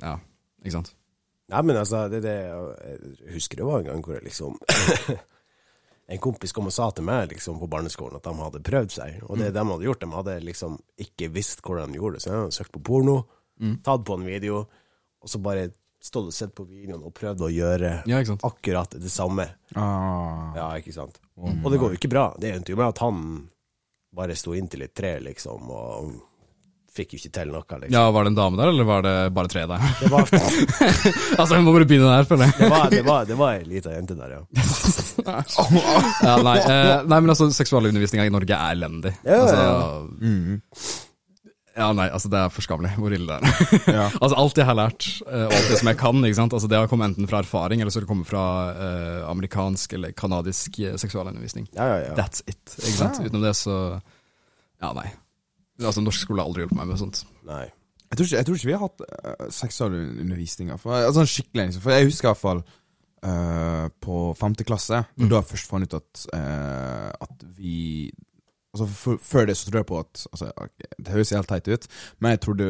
Ja, ikke sant? Nei, men altså, det, det, jeg husker det var en gang hvor jeg liksom En kompis kom og sa til meg liksom på barneskolen at de hadde prøvd seg. Og det de hadde gjort, de hadde liksom ikke visst hvordan de gjorde det. Så de hadde søkt på porno, tatt på en video, og så bare stått og sett på videoen og prøvd å gjøre Ja, akkurat det samme. Ah. Ja, ikke sant? Og det går jo ikke bra. Det endte jo med at han bare sto inntil et tre, liksom, og fikk jo ikke til noe, liksom. Ja, Var det en dame der, eller var det bare tre der? Det var, altså, vi må bare begynne der, føler jeg. det var, det var, det var ei lita jente der, ja. Ja, nei, eh, nei, men altså, seksualundervisninga i Norge er elendig. Ja, ja, altså, ja. Mm. Ja, nei, altså det er forskammelig hvor ille det er. Ja. altså Alt jeg har lært, eh, og alt det som jeg kan, ikke sant? Altså det har kommet enten fra erfaring, eller så har det kommet fra eh, amerikansk eller kanadisk eh, seksualundervisning. Ja, ja, ja. That's it. ikke sant? Ja. Utenom det, så Ja, nei. Altså Norsk skole har aldri hjulpet meg med sånt. Nei. Jeg tror, ikke, jeg tror ikke vi har hatt uh, seksualundervisning. Altså, skikkelig, liksom. for jeg husker i hvert fall eh, på femte klasse, Mm. da jeg først fant ut at, uh, at vi Altså for, Før det så tror jeg på at altså, Det høres helt teit ut, men jeg trodde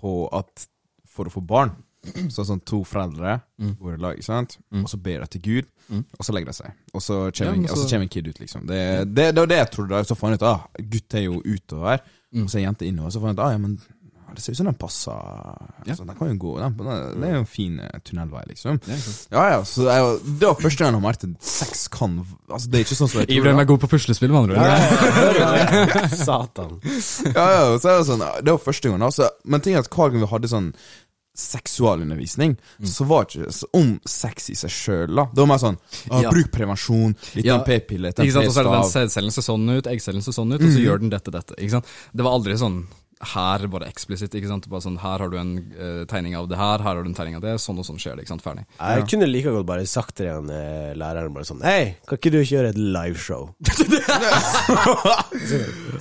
på at for å få barn Så sånn to foreldre Mm. bor i lag, ikke sant? Mm. og så ber de til Gud, Mm. og så legger de seg. Og så kommer, ja, så kommer en kid ut, liksom. Det, det, det var det jeg trodde. Så fant jeg ut ah, gutt er jo utover, Mm. og så er jente innover. Så fant jeg ut ah, ja, men ah, det ser ut som den passer. Ja. Den kan jo gå. Den, det er jo en fin eh, tunnelvei, liksom. Ja. Ja, så det, er jo, det var første gang jeg merket at sex kan Altså, det er ikke sånn som jeg Ibrahim er god på puslespill, med andre ord. Ja, ja? Satan. Ja, ja, så er det sånn Det var første gang. Altså, men ting er at hver gang vi hadde sånn seksualundervisning, Mm. så var det ikke om sex i seg sjøl. Det var mer sånn Ja. Bruk prevensjon, litt Ja. p-pille, Ikke sant, Og så er det den p-stav. sædcellen ser sånn ut, eggcellen ser sånn ut, og så gjør den dette, dette. Ikke sant? Det var aldri sånn her, bare eksplisitt. ikke sant? Bare sånn, Her har du en uh, tegning av det her, her har du en tegning av det. Sånn og sånn skjer det. ikke sant? Ferdig. Jeg kunne like godt bare sagt til han eh, læreren bare sånn Hei, kan ikke du kjøre et liveshow?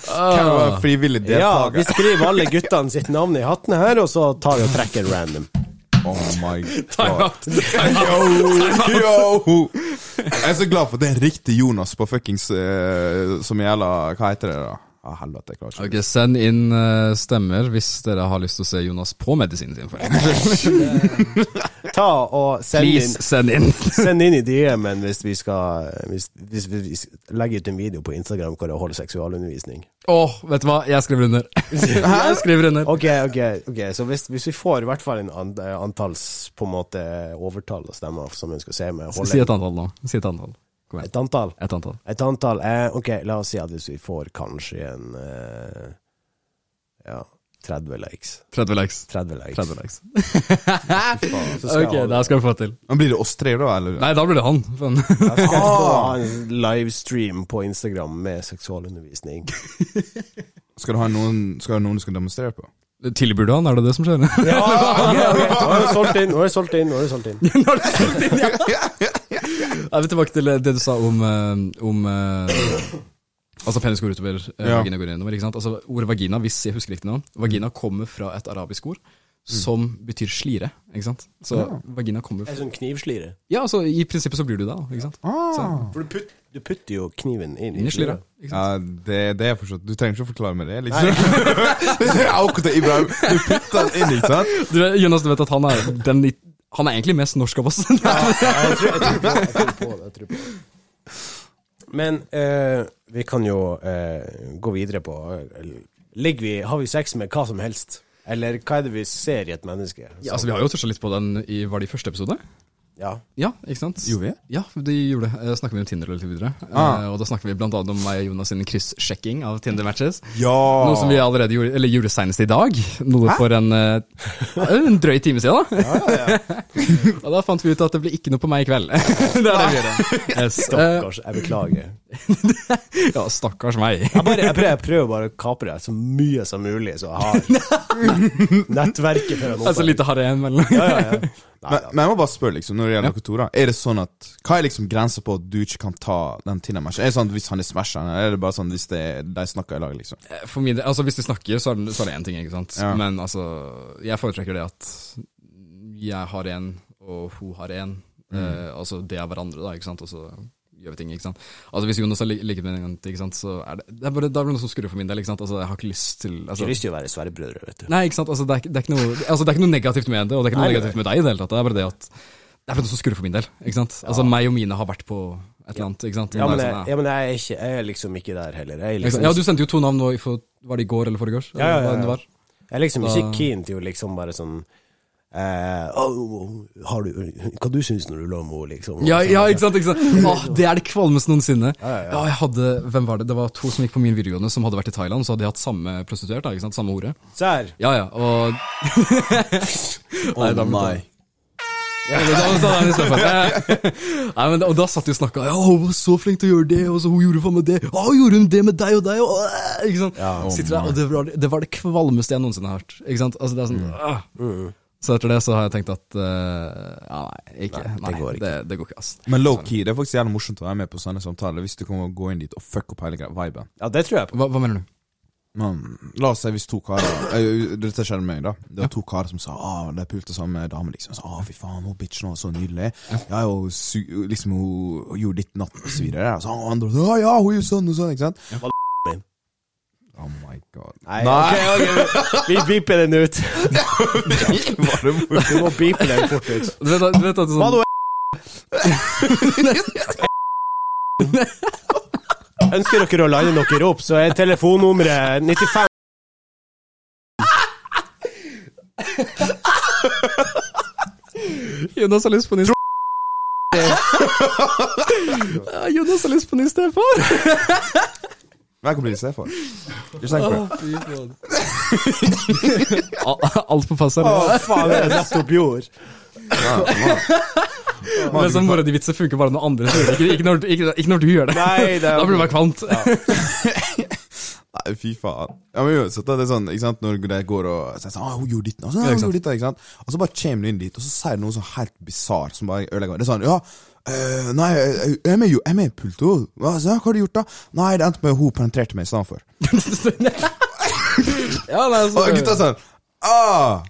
Kan jo være frivillig Ja, vi skriver alle guttene sitt navn i hattene her, og så tar vi og trekker random. Oh my Time god. out. Yo, yo. Jeg er så glad for at det er riktig Jonas på fuckings uh, Som gjelder Hva heter det, da? Ah, helvete, jeg klarer ikke Ok, Send inn uh, stemmer hvis dere har lyst til å se Jonas på medisinen sin. for. Ta og send Please, inn, send inn. send inn i DM-en hvis vi skal hvis, hvis vi legger ut en video på Instagram hvor det holder seksualundervisning. Åh, vet du hva? Jeg skriver under. Jeg skriver under. Ok, ok, ok, så hvis, hvis vi får i hvert fall en eh, antalls på en måte overtall og stemmer som ønsker å se med Si et antall nå. Si et antall. Kom igjen. et antall. Et antall. Et antall eh, Ok, la oss si at hvis vi får kanskje en eh, Ja, 30 likes. 30 likes. 30 likes. 30 likes. Så skal Ok, jeg det skal vi få til. Men Blir det oss tre, da? Eller? Nei, da blir det han. Men, Jeg skal stå og ha en livestream på Instagram med seksualundervisning. Skal du ha noen Skal du ha noen du skal demonstrere på? Tilbyr du han? Er det det som skjer? Ja, ok, ok. Nå er det solgt inn, nå er det solgt inn. Nå er det solgt inn. Jeg vil tilbake til det du sa om, eh, om eh, Altså penis går utover, eh, Ja. vagina går innover. ikke sant? Altså Ordet vagina, hvis jeg husker riktig nå, vagina kommer fra et arabisk ord som betyr slire. ikke sant? Så Ja. vagina kommer fra En sånn knivslire. Ja, altså i prinsippet så blir du det, da. ikke sant? Ah. For du, putt, du putter jo kniven inn Inn i slira. Ja, det, det er forstått Du trenger ikke å forklare meg det, liksom. akkurat Ibrahim. Du putter den inn, ikke sant? Du, Jonas, du vet at han er den i- Han er egentlig mest norsk av oss. Ja, jeg, tror, jeg, tror på, jeg tror på det. Jeg tror på det. Men eh, vi kan jo eh, gå videre på eh, Ligger vi, Har vi sex med hva som helst? Eller hva er det vi ser i et menneske? Ja, altså Vi har jo toucha litt på den i Var det i første episode? Ja. Ja, ikke sant? Gjorde vi? Ja, de gjorde det. Da Snakker vi om Tinder litt videre. Ah. Eh, og da snakker vi blant annet om meg og Jonas sin kryssjekking av Tinder-matches. Ja! Noe som vi allerede gjorde, eller gjorde senest i dag. Noe for en, eh, en drøy time siden, da. Ja, ja, og da fant vi ut at det blir ikke noe på meg i kveld. det er det vi gjør. Yes. Eh, Stakkars. Jeg beklager. ja, stakkars meg. Jeg, bare, jeg, prøver, jeg prøver bare å kapre så mye som mulig, så jeg har nettverket for en Altså lite harem eller noe. Ja, ja, ja. Nei, Men, men jeg må bare spørre, liksom, når det gjelder da. Er det sånn at Hva er liksom grensa på at du ikke kan ta den Tinder-matchen? Er det sånn at hvis han er smasher, eller er det bare sånn hvis det, de snakker i lag, liksom? For min del, altså Hvis de snakker, så er det, så er det én ting, ikke sant. Ja. Men altså, jeg foretrekker det at jeg har en, og hun har en. Eh, altså det er hverandre, da, ikke sant. Og så gjør vi ting, ikke sant. Altså Hvis Jonas har lig- ligget med en ikke sant, så er det Det er bare, det er bare noe som skurrer for min del. ikke sant. Altså Jeg har ikke lyst til Ikke altså, lyst til å være sverrebrødre, vet du. Nei, ikke sant. Altså det, er, ikke- det, er ikke noe, altså, det er ikke noe negativt med det, og det er ikke noe Nei, negativt med deg i det hele tatt. Det er bare det at det er bare noe som skurrer for min del. ikke sant. Altså Meg og mine har vært på et eller annet. ikke sant. Ja, men jeg, ja, men jeg, er, ikke, jeg er liksom ikke der heller. Er liksom. Ja, du sendte jo to navn nå, var det i går eller foregårs? Ja, ja, ja, det ja. jeg er liksom ikke keen til å liksom bare sånn eh, «Å, har du, Hva du syns når du lå med henne, liksom? Ja, ja, ikke sant? ikke sant? Åh, det er det kvalmeste noensinne. Ja, ja, jeg hadde, hvem var det? Det var to som gikk på min videregående som hadde vært i Thailand, så hadde de hatt samme prostituert, da, ikke sant? Samme hore. Sær. Ja, ja, og da- nei. ja. Nei, men, og da satt de og snakka. Ja, hun var så flink til å gjøre det, og så hun gjorde faen meg det. Å, gjorde hun det med deg og deg, og øh, Ikke sant? Ja. oh, der, og det var, det var det kvalmeste jeg noensinne har hørt. Ikke sant? Altså, det er sånn, ah. Mm. Så etter det så har jeg tenkt at uh, Ja, nei, ikke. Nei, Nei, det går ikke. Det, det går ikke, ass. Men low-key, det er faktisk jævlig morsomt å være med på sånne samtaler hvis du kan gå inn dit og fuck opp hele viben. Ja, det tror jeg på. Hva, hva mener du? Men, la oss si hvis to karer eh, Dette skjedde med meg, da. Det var to karer som sa ah, de pulte samme dame, liksom. Så, ah, fy faen, hun bitchen var så nydelig. Ja, og liksom, hun, hun gjorde ditt natt, og så videre. Og så andre ja, ja, hun gjorde sånn og sånn, ikke sant? Oh my god. Nei, Nei. Okay, okay. vi beeper den ut. Du må beepe den fort ut. Du vet, at- du vet at det er sånn, Ønsker dere å lande dere opp, så er telefonnummeret 95 Jonas har lyst på ny Ja, Jonas har lyst på ny stefar. Hva kan bli det for? Ikke tenk på det. Å, Alt på pass her. Å, faen, det er nettopp jord. Ja, man. er sånn mora di vitser funker bare når andre sier det, ikke, ikke, når, ikke, ikke når du gjør det. Nei, det Da blir det bare kvalmt. Nei, fy faen. Ja, men uansett, da, det er sånn, ikke sant, når de går og sier sånn ah, 'Hun gjorde ditt', og så, Ja, ja, hun gjorde ditt, ikke sant? Og så bare kommer du inn dit, og så sier du noe sånn helt bisart som bare ødelegger meg. Det er sånn 'Ja, eh, nei, jeg jeg er med, jo- jeg er med i pulto'. Hva, 'Hva har du gjort, da?' 'Nei, det endte med at hun penetrerte meg i stedet for'. Ja, nei, Og gutta sånn 'Ah'.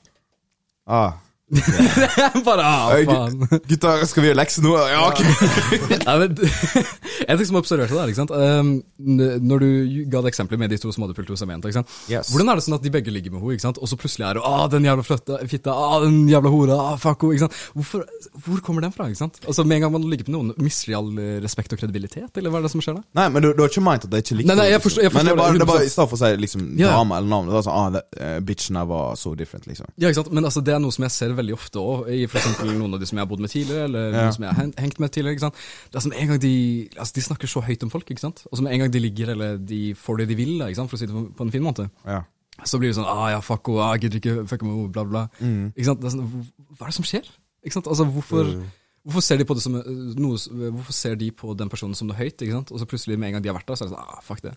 Ah. Bare ah, faen. Gutta, skal vi gjøre lekser nå? Ja, ok. Nei, men, en ting som observerte der, ikke sant? Um, når du ga det eksempelet med de to som hadde pult hos ikke sant? Yes. Hvordan er det sånn at de begge ligger med henne, ikke sant? og så plutselig er det ah, den jævla fløtta, fitta, ah, den jævla hora, ah, fuck henne? Hvorfor, hvor kommer den fra, ikke sant? Altså, Med en gang man ligger med noen, mister de all eh, respekt og kredibilitet, eller hva er det som skjer da? Nei, men du, du har ikke ment at jeg ikke likte Nei, nei, jeg forstår- jeg Men det forstår er bare, det, det er bare i stedet for å si liksom Ja. dame eller navn, det var sånn ah, det, uh, bitchen her var so different, liksom. Ja, ikke sant? Men altså, det er noe som jeg ser veldig ofte òg, i eksempel noen av de som jeg har bodd med tidligere, eller Ja. noen som jeg har hengt med tidligere. ikke sant? Det er som en gang de altså, de snakker så høyt om folk, ikke sant? og som en gang de ligger, eller de får det de vil, da, ikke sant? for å si det på- på en fin måte, Ja. så blir det sånn ah, ja, fuck henne, ah, jeg gidder ikke fucke med henne, bla, bla. Mm. Ikke sant? Det er sånn, hva er det som skjer? Ikke sant? Altså, hvorfor, hvorfor ser de på det som eh, noe Hvorfor ser de på den personen som noe høyt, ikke sant? og så plutselig med en gang de har vært der, så er det sånn ah, fuck det.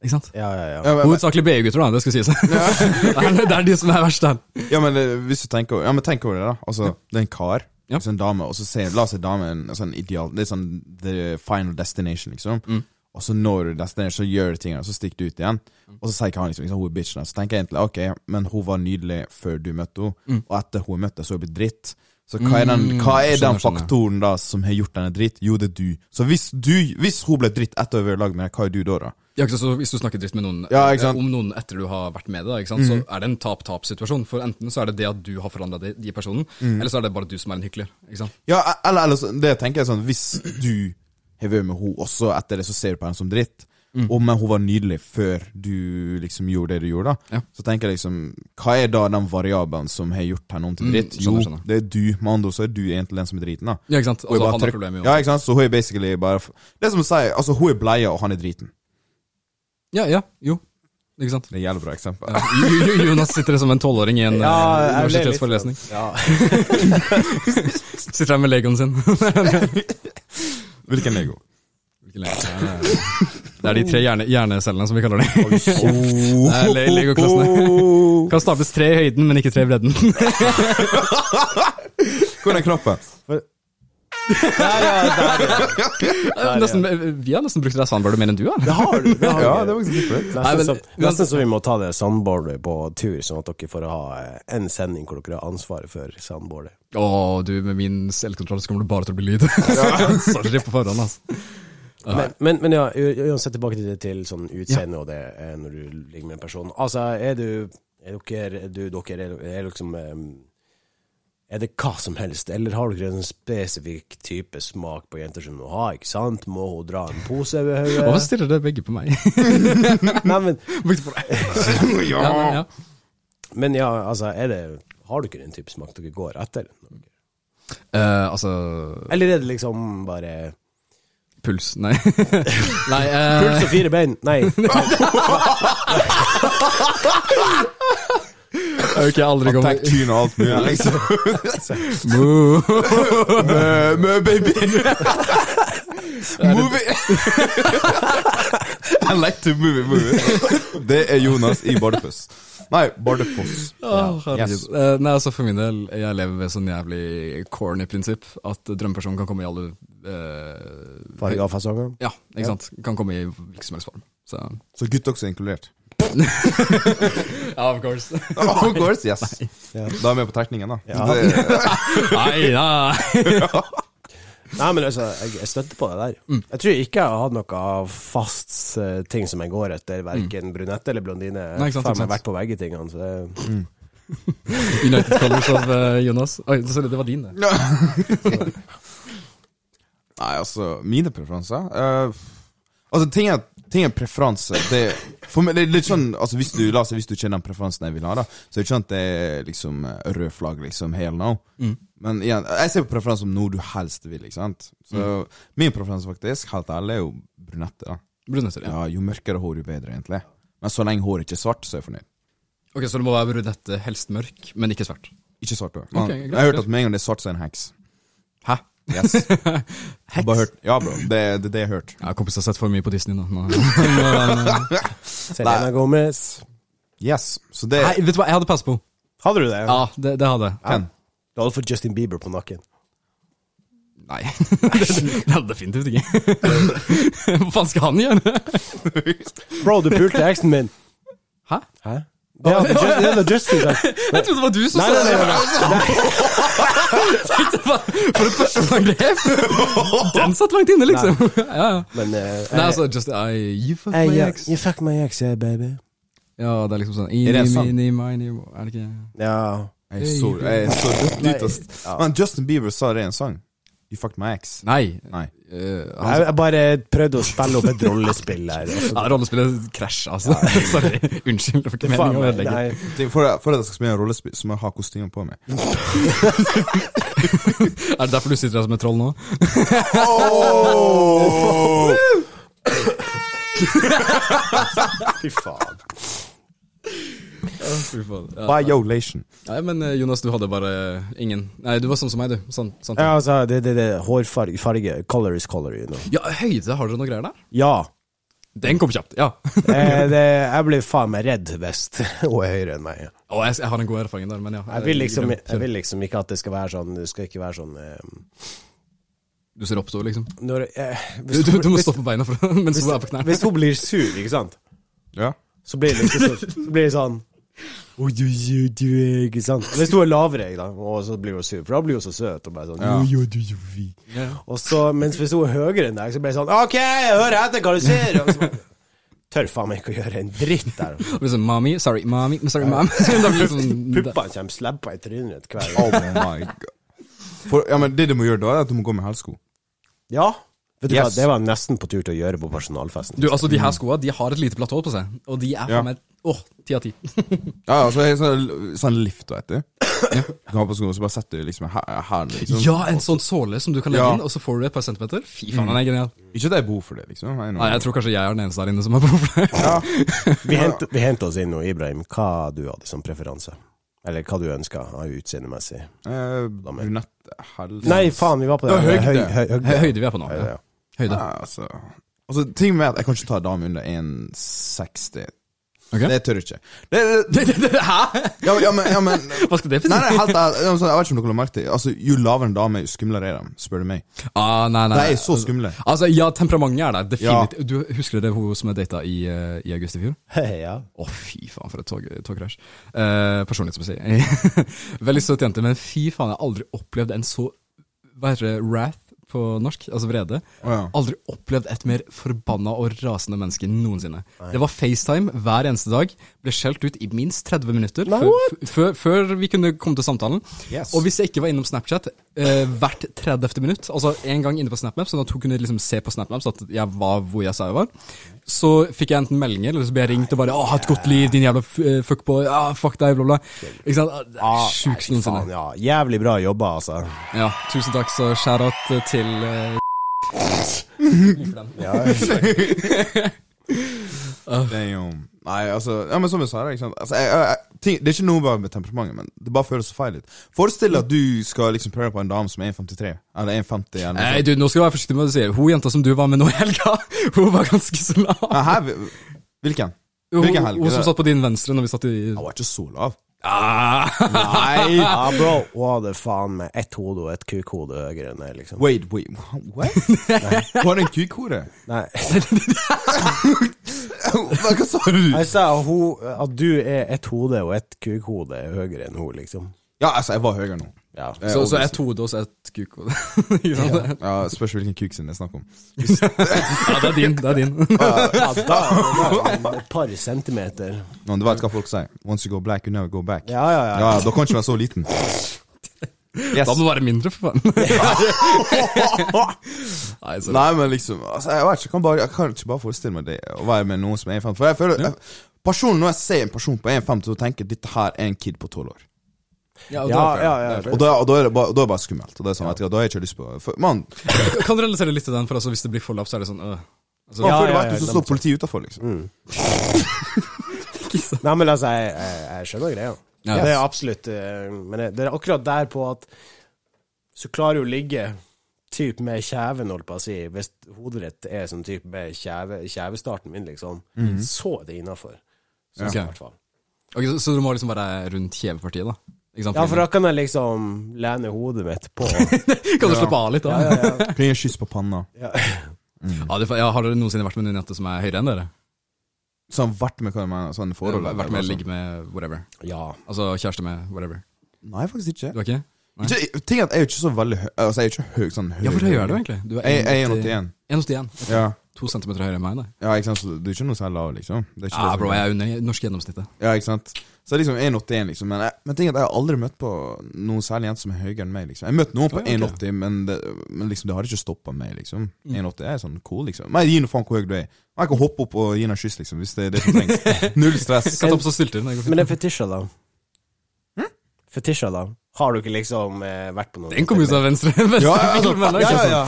Ikke sant? Ja, ja, ja. Ja, men, men, Hovedsakelig BI-gutter, da, det skal sies. det, er, det er de som er verst der. ja, men eh, hvis du tenker Ja, men tenk over det, da. Altså, det er en kar, Ja. altså en dame, og så ser, la oss si damen en sånn ideal Det er sånn the final destination, liksom. Mm. Og så når du destination, så gjør du tingene, så stikker du ut igjen. Og så sier ikke han liksom, liksom hun er bitchen. Så tenker jeg egentlig ok, men hun var nydelig før du møtte henne, Mm. og etter hun møtte, så er hun blitt dritt. Så hva er den, Mm, hva er den faktoren skjønner. da som har gjort henne dritt? Jo, det er du. Så hvis du, hvis hun ble dritt etter å ha vært i lag med deg, hva er du da, da? Ja, ikke sant, så Hvis du snakker dritt med noen Ja, eh, om noen etter du har vært med det, ikke sant, så er det en tap-tap-situasjon. For enten så er det det at du har forandra de, de personen, eller så er det bare du som er en hykler. ikke sant? Ja, eller, eller det tenker jeg sånn Hvis du har vært med henne, og så etter det så ser du på henne som dritt, og men hun var nydelig før du liksom gjorde det du gjorde, da Ja. så tenker jeg liksom Hva er da den variabelen som har gjort henne om til Mm, dritt? skjønner, jo, det er du. Med andre ord så er du egentlig den som er driten, da. Ja, ikke sant? Altså, han har problemer, jo. Ja, ikke sant? Så hun er basically bare Det er som å si Altså, hun er bleia, og han er driten. Ja, ja, jo. Ikke sant? Det er jævlig bra eksempel. Ja. Jo- jo- Jonas sitter som en tolvåring i en Ja, eh, universitetsforelesning. Ja. Sitter der med legoen sin. Hvilken Lego? Hvilken lego? Det er- de tre hjerne, hjernecellene, som vi kaller det. Det er legoklassene. Kan staples tre i høyden, men ikke tre i bredden. Hvor er den knappen? Der, ja, der, ja. Nesten, vi har nesten brukt det sandboardet mer enn du har. Det har du. Det har Ja, det var Nesten, nesten så vi må ta det sandboardet på tur, sånn at dere får ha eh, en sending hvor dere har ansvaret for sandboardet. Å, du, med min selvkontroll så kommer det bare til å bli lyd. Sorry på forhånd, altså. Men, men, men ja, uansett tilbake til, til sånn utseende og det eh, når du ligger med en person. Altså, er du Er dere, er du, dere er, er liksom eh, Er det hva som helst, eller har dere en spesifikk type smak på jenter som må ha, ikke sant? Må hun dra en pose over Hvorfor hodet? stiller dere begge på meg? Nei, men, ja, men, ja. men ja, altså, er det Har du ikke den type smak dere går etter? Uh, altså Eller er det liksom bare Puls, nei. nei uh... Puls og fire bein? Nei. Ok, aldri Attack tune og alt mulig, liksom. Mø, mø, baby. Movie. I like to movie, movie. Det er Jonas i Bardufoss. Nei, Bardufoss. Oh. Yes. Eh, nei, altså For min del, jeg lever ved sånn jævlig corny prinsipp. At drømmepersonen kan komme i alle uh, Farger og fasonger? Ja, ikke sant. Kan komme i hvilken som helst form. Så Så gutt også er inkludert. Ja, of course. Of course, yes. Ja. Da er vi på trekningen, da. Ja. Det, nei, nei. Nei, men altså, jeg, jeg støtter på det der. Mm. Jeg tror ikke jeg har hatt noe fast eh, ting som jeg går etter, verken brunette eller blondine. Mm. Nei, ikke sant, ikke meg sant. vært på begge tingene, så det United Colors av uh, Jonas. Oi, sorry, det var din, det. Nei, altså, mine preferanser uh, Altså, ting er, ting er preferanse. Det, for meg, det er litt sånn altså, hvis, du, la oss hvis du kjenner den preferansen jeg vil ha, da, så er det ikke sånn at det er liksom rød flagg, liksom, hell no. Mm. Men igjen, jeg ser på preferanse som noe du helst vil, ikke sant. Så min preferanse, faktisk, helt ærlig, er jo brunette. da Brunetter, ja. Ja, Jo mørkere hår, jo bedre, egentlig. Men så lenge håret ikke er svart, så er jeg fornøyd. Ok, Så det må være brunette, helst mørk, men ikke svart. Ikke svart da. Ok, greit, jeg har hørt at med en gang det er svart, så er det en heks. Yes. Heks? Bare hørt. Ja, bro. Det er det, det jeg har hørt. Ja, kompis har sett for mye på Disney nå. nå. Nå- Selena Gomez. Yes. Så det Nei, vet du hva, jeg hadde pass på. Hadde du det? Ja, det, det hadde jeg. Ja. Du hadde fått Justin Bieber på nakken. Nei, det, det hadde definitivt ikke. Hva faen skal han gjøre? Bro, du pulte eksen min. Hæ? Hæ? Det hadde Justin, det hadde just sagt. Jeg trodde det var du som Nei, sa det. For et personangrep! Den satt langt inne, liksom. Ja, ja. Men uh, Nei, altså, just I, You fuck Hey, my yeah, ex. you fuck my ex, yeah, baby. Ja, det er liksom sånn Er det sant? Er det ikke Ja. Jeg er så, jeg er så ja. Men Justin Bieber sa det i en sang. You fucked my ex. Nei. Nei. eh, Jeg, jeg bare prøvde å spille opp et rollespill her. ja, rollespillet krasja, altså. Sorry. Unnskyld, det var ikke meningen å ødelegge. For, for at jeg skal spille en rollespill, så må jeg ha kostyme på meg. Er det derfor du sitter her som et troll nå? oh! Fy faen. Ja. Violation. Nei, men eh, Jonas, du hadde bare ingen Nei, du var sånn som meg, du. Sånn, sånn. Ja, altså, det, det, det hårfarge, farge, color is color, you know. Ja, høyde, har dere noe greier der? Ja. Den kom kjapt, ja. Eh, det, jeg blir faen meg redd hvis hun er høyere enn meg. Å, jeg, jeg har en god erfaring der, men ja. Jeg vil, liksom, jeg vil liksom ikke at det skal være sånn Det skal ikke være sånn eh, Du ser opp til henne, liksom. når, eh, Du, hvis, du, du må hvis, stå på beina for, mens hvis, hun er på knærne. hvis hun blir sur, ikke sant, Ja. så blir det liksom så, så blir det sånn ikke sant? Hvis hun er lavere, sant? og så blir hun sur, for da blir hun så søt. Og bare sånn, Ja. Og så, mens hvis hun er høyere enn deg, så blir det sånn OK, jeg hører etter hva du sier! Og så bare, Tør faen meg ikke å gjøre en dritt der. Liksom, mommy, sorry, mommy, sorry, mom. da sånn, Puppene kommer slabba i trynet hver Oh my god. For, ja, men det du må gjøre da, er at du må gå med hælsko. Ja. Vet du hva, Yes. det var jeg nesten på tur til å gjøre på personalfesten. Du, altså, de her skoene de har et lite platå på seg, og de er Ja. for meg Åh, ti av ti. Ja, altså, det sånn, sånn lift, vet du. Du kan ha på skoene, så bare setter du liksom her, her liksom. Ja, en sånn såle som du kan legge Ja. inn, og så får du et par centimeter. Fy faen, den er genial. Ikke at jeg bor for det, liksom. Jeg, er Nei, jeg tror kanskje jeg er den eneste der inne som har behov for det. ja. Vi hent, vi henter oss inn nå, Ibrahim, hva du hadde som preferanse. Eller hva du ønska av utseendemessig. Eh, Brunett, helse Nei, faen, vi var på det. høyde. Høy, høy, høyde. Høyde vi er på nå. Høyde, Ja. Ja. Høyde. Ja, altså. altså, ting med at jeg kan ikke ta dame under 1,60. Okay. Det tør jeg ikke. Det, det, Hæ? ja, ja, men, ja, men Hva skal det Nei, bety? nei, helt ærlig, altså, jeg vet ikke om dere har merket det. Altså, Jo lavere en dame, jo skumlere er de, spør du meg. Ah, nei, nei. De er så skumle. Altså, ja, temperamentet er der, definitivt. Du Husker det hun som jeg data i, eh, i august i fjor? ja. Å, fy faen, for et personlig, som jeg sier. Veldig søt jente, men fy faen, jeg har aldri opplevd en så Hva heter det? Wrath på norsk? Altså vrede. Oh, ja. Aldri opplevd et mer forbanna og rasende menneske noensinne. Det var FaceTime hver eneste dag. Ble skjelt ut i minst 30 minutter Nei, før, vi kunne komme til samtalen. Yes. Og hvis jeg ikke var innom Snapchat eh, hvert 30. minutt, altså en gang inne på SnapMap, sånn at hun kunne liksom se på SnapMap så at jeg var hvor jeg sa jeg var, så fikk jeg enten meldinger, eller så ble jeg ringt og bare 'Å, ha et godt liv, din jævla eh, fuckboy', ja, fuck deg, bla, bla. Ikke sant? Det er Ah, Sjukt noensinne. ja. Jævlig bra jobba, altså. Ja, tusen takk, så shout-out til uh, Ja, Damn. Nei, altså Ja, men som jeg sa, ikke sant altså, jeg, jeg, ting, Det er ikke noe med temperamentet, men det bare føles så feil ut. Forestill deg at du skal liksom prøve på en dame som er 1,53, eller 1,50 eller Nei, du, nå skal du være forsiktig med hva du sier. Hun jenta som du var med nå i helga, hun var ganske så lav. Nei, her, hvilken? Hun, Hvilken helg? hun som satt på din venstre når vi satt i Hun var ikke så lav. Ah. Nei! ja bro. Hun det faen meg ett hode og et kukhode høyere enn det, liksom. Wait, wait, what? Var det en kukhode? Nei. Hva sa du? Jeg sa at du er ett hode og ett kukhode høyere enn hun, liksom. Ja, altså, jeg var høyere nå. Ja. Eh, Så, så ett hode og så ett kukhode. Sant? Ja, Spørs hvilken kuk sin det er snakk om. Ja, det er din. Det er din. Ja, da, da et par centimeter. No, du vet hva folk sier. Once you go black, you never go back. Ja, ja, ja. Ja, da kan du ikke være så liten. Yes. Da må du være mindre, for faen. Nei, Nei, men liksom altså, Jeg vet ikke, jeg kan, bare, jeg kan ikke bare forestille meg det å være med noen som er 1,50. For jeg føler jeg, Personen, Når jeg ser en person på 1,50, og tenker dette her er en kid på 12 år. Ja, og Ja, da- ja, ja. Og da, og da, er, det bare, da er det bare skummelt. Og det er sånn, ja. da har jeg ikke lyst på for, Man, Kan du relatere litt til den, for altså, hvis det blir for lavt, så er det sånn øh. altså, man Ja, føler ja, du, så står politiet utafor, liksom. Nei, men altså, jeg, jeg, jeg skjønner greia. Ja. Det er absolutt eh, Men det, det er akkurat der på at Så klarer du å ligge typ med kjeven, holdt på å si, hvis hodet ditt er sånn type med kjeve, kjevestarten min, liksom, så er det innafor. Syns jeg, Ok. i hvert fall. Ok, så, så du må liksom være rundt kjevepartiet, da? Ikke? Ja, for da kan jeg liksom lene hodet mitt på kan du slappe av litt, da? Ja, ja, ja. Kan gi kyss på panna. ja. Ja, det, ja, har dere noensinne vært med en jente som er høyere enn dere? Sånn vært med hva mener, sånn forhold. Vært med, sånn. ligge med, whatever. ja. Altså kjæreste med, whatever. Nei, faktisk ikke. Du er ikke? Nei. ikke ting er at jeg er jo ikke så veldig høy Altså, jeg er ikke høy, sånn høy. Ja, hvor høy er du egentlig? Du er 1,81. 1,81. Ja. To centimeter høyere enn meg, da. ja, ikke sant, så du er ikke noe særlig lav, liksom. Det er ikke Ja, det bro, jeg er under norsk gjennomsnittet. Ja, ikke sant. Så liksom 1,81, liksom. Men, jeg, men ting er at jeg har aldri møtt på noen særlig jente som er høyere enn meg, liksom. Jeg har møtt noen på Oi, okay. 1,80, men, det, men liksom, det har ikke stoppa meg, liksom. 1,80 er sånn cool, liksom. Men gi nå faen hvor høy du er. Jeg kan hoppe opp og gi henne en kyss, liksom, hvis det er det som trengs. Null stress. Kan ta på seg stilte det. Men det er fetisjer, da. Fetisjer, da. Har du ikke liksom eh, vært på noen Den kom ut av venstre. venstre Ja, ja, men det er ja, ja, ja.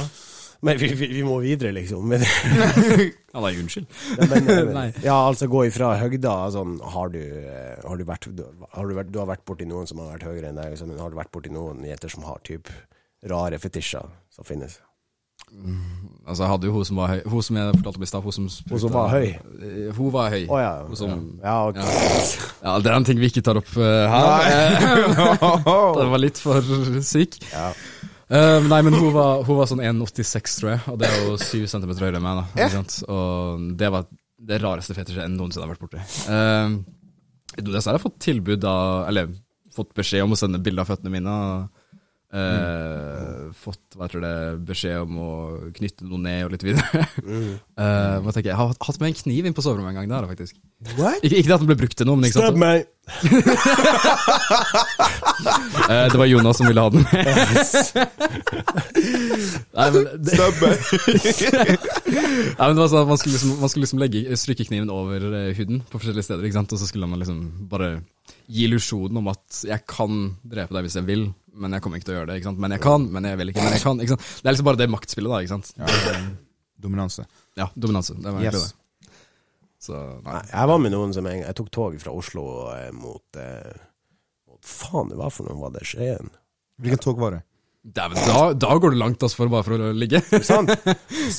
Men vi, vi, vi må videre, liksom. Men, Ja, nei, unnskyld. men, men, ja, altså gå ifra høgda sånn, har, du, eh, har du vært har du, vært, du har vært borti noen som har vært høyere enn deg, sånn, har du vært borti noen jenter som har typ rare fetisjer som finnes? Altså, jeg hadde jo hun som var høy. Hun som jeg fortalte om i stad. Hun som Hun som var høy? Eh, Hun var høy. Oh, ja. Hun som- ja, ok. Ja, det er en ting vi ikke tar opp uh, her. Den var litt for syk. Ja. Eh, nei, men hun var, hun var sånn 1,86, tror jeg, og det er jo 7 cm høyere enn meg. da sant? Og det var det rareste fetisjet jeg noensinne har vært borti. Uh, dessverre har jeg fått tilbud av Eller fått beskjed om å sende bilde av føttene mine. Og, eh, Fått hva heter det, beskjed om å knytte noe ned og litt videre. mm. uh, tenker jeg? har hatt med en kniv inn på soverommet en gang. Jeg faktisk. What? Ikke, at den ble brukt til noe, men ikke? Stab meg! uh, det var Jonas som ville ha den med. Nei, men det, Nei, men det var sånn at man skulle liksom, man skulle liksom legge strykekniven over huden på forskjellige steder, ikke sant? og så skulle man liksom bare gi illusjonen om at jeg kan drepe deg hvis jeg vil, men jeg kommer ikke til å gjøre det. ikke sant? Men jeg kan, men jeg vil ikke, men jeg kan. ikke sant? Det er liksom bare det maktspillet, da. ikke sant? Ja, dominanse. Ja, dominanse. Det var egentlig Yes. det. Så nei. Nei, jeg var med noen som jeg, jeg tok tog fra Oslo eh, mot, eh, mot Faen, det var for noe? Var det Skien? Hvilket tog var det? Dæven, da, da går det langt altså, for, bare for å ligge. Sant?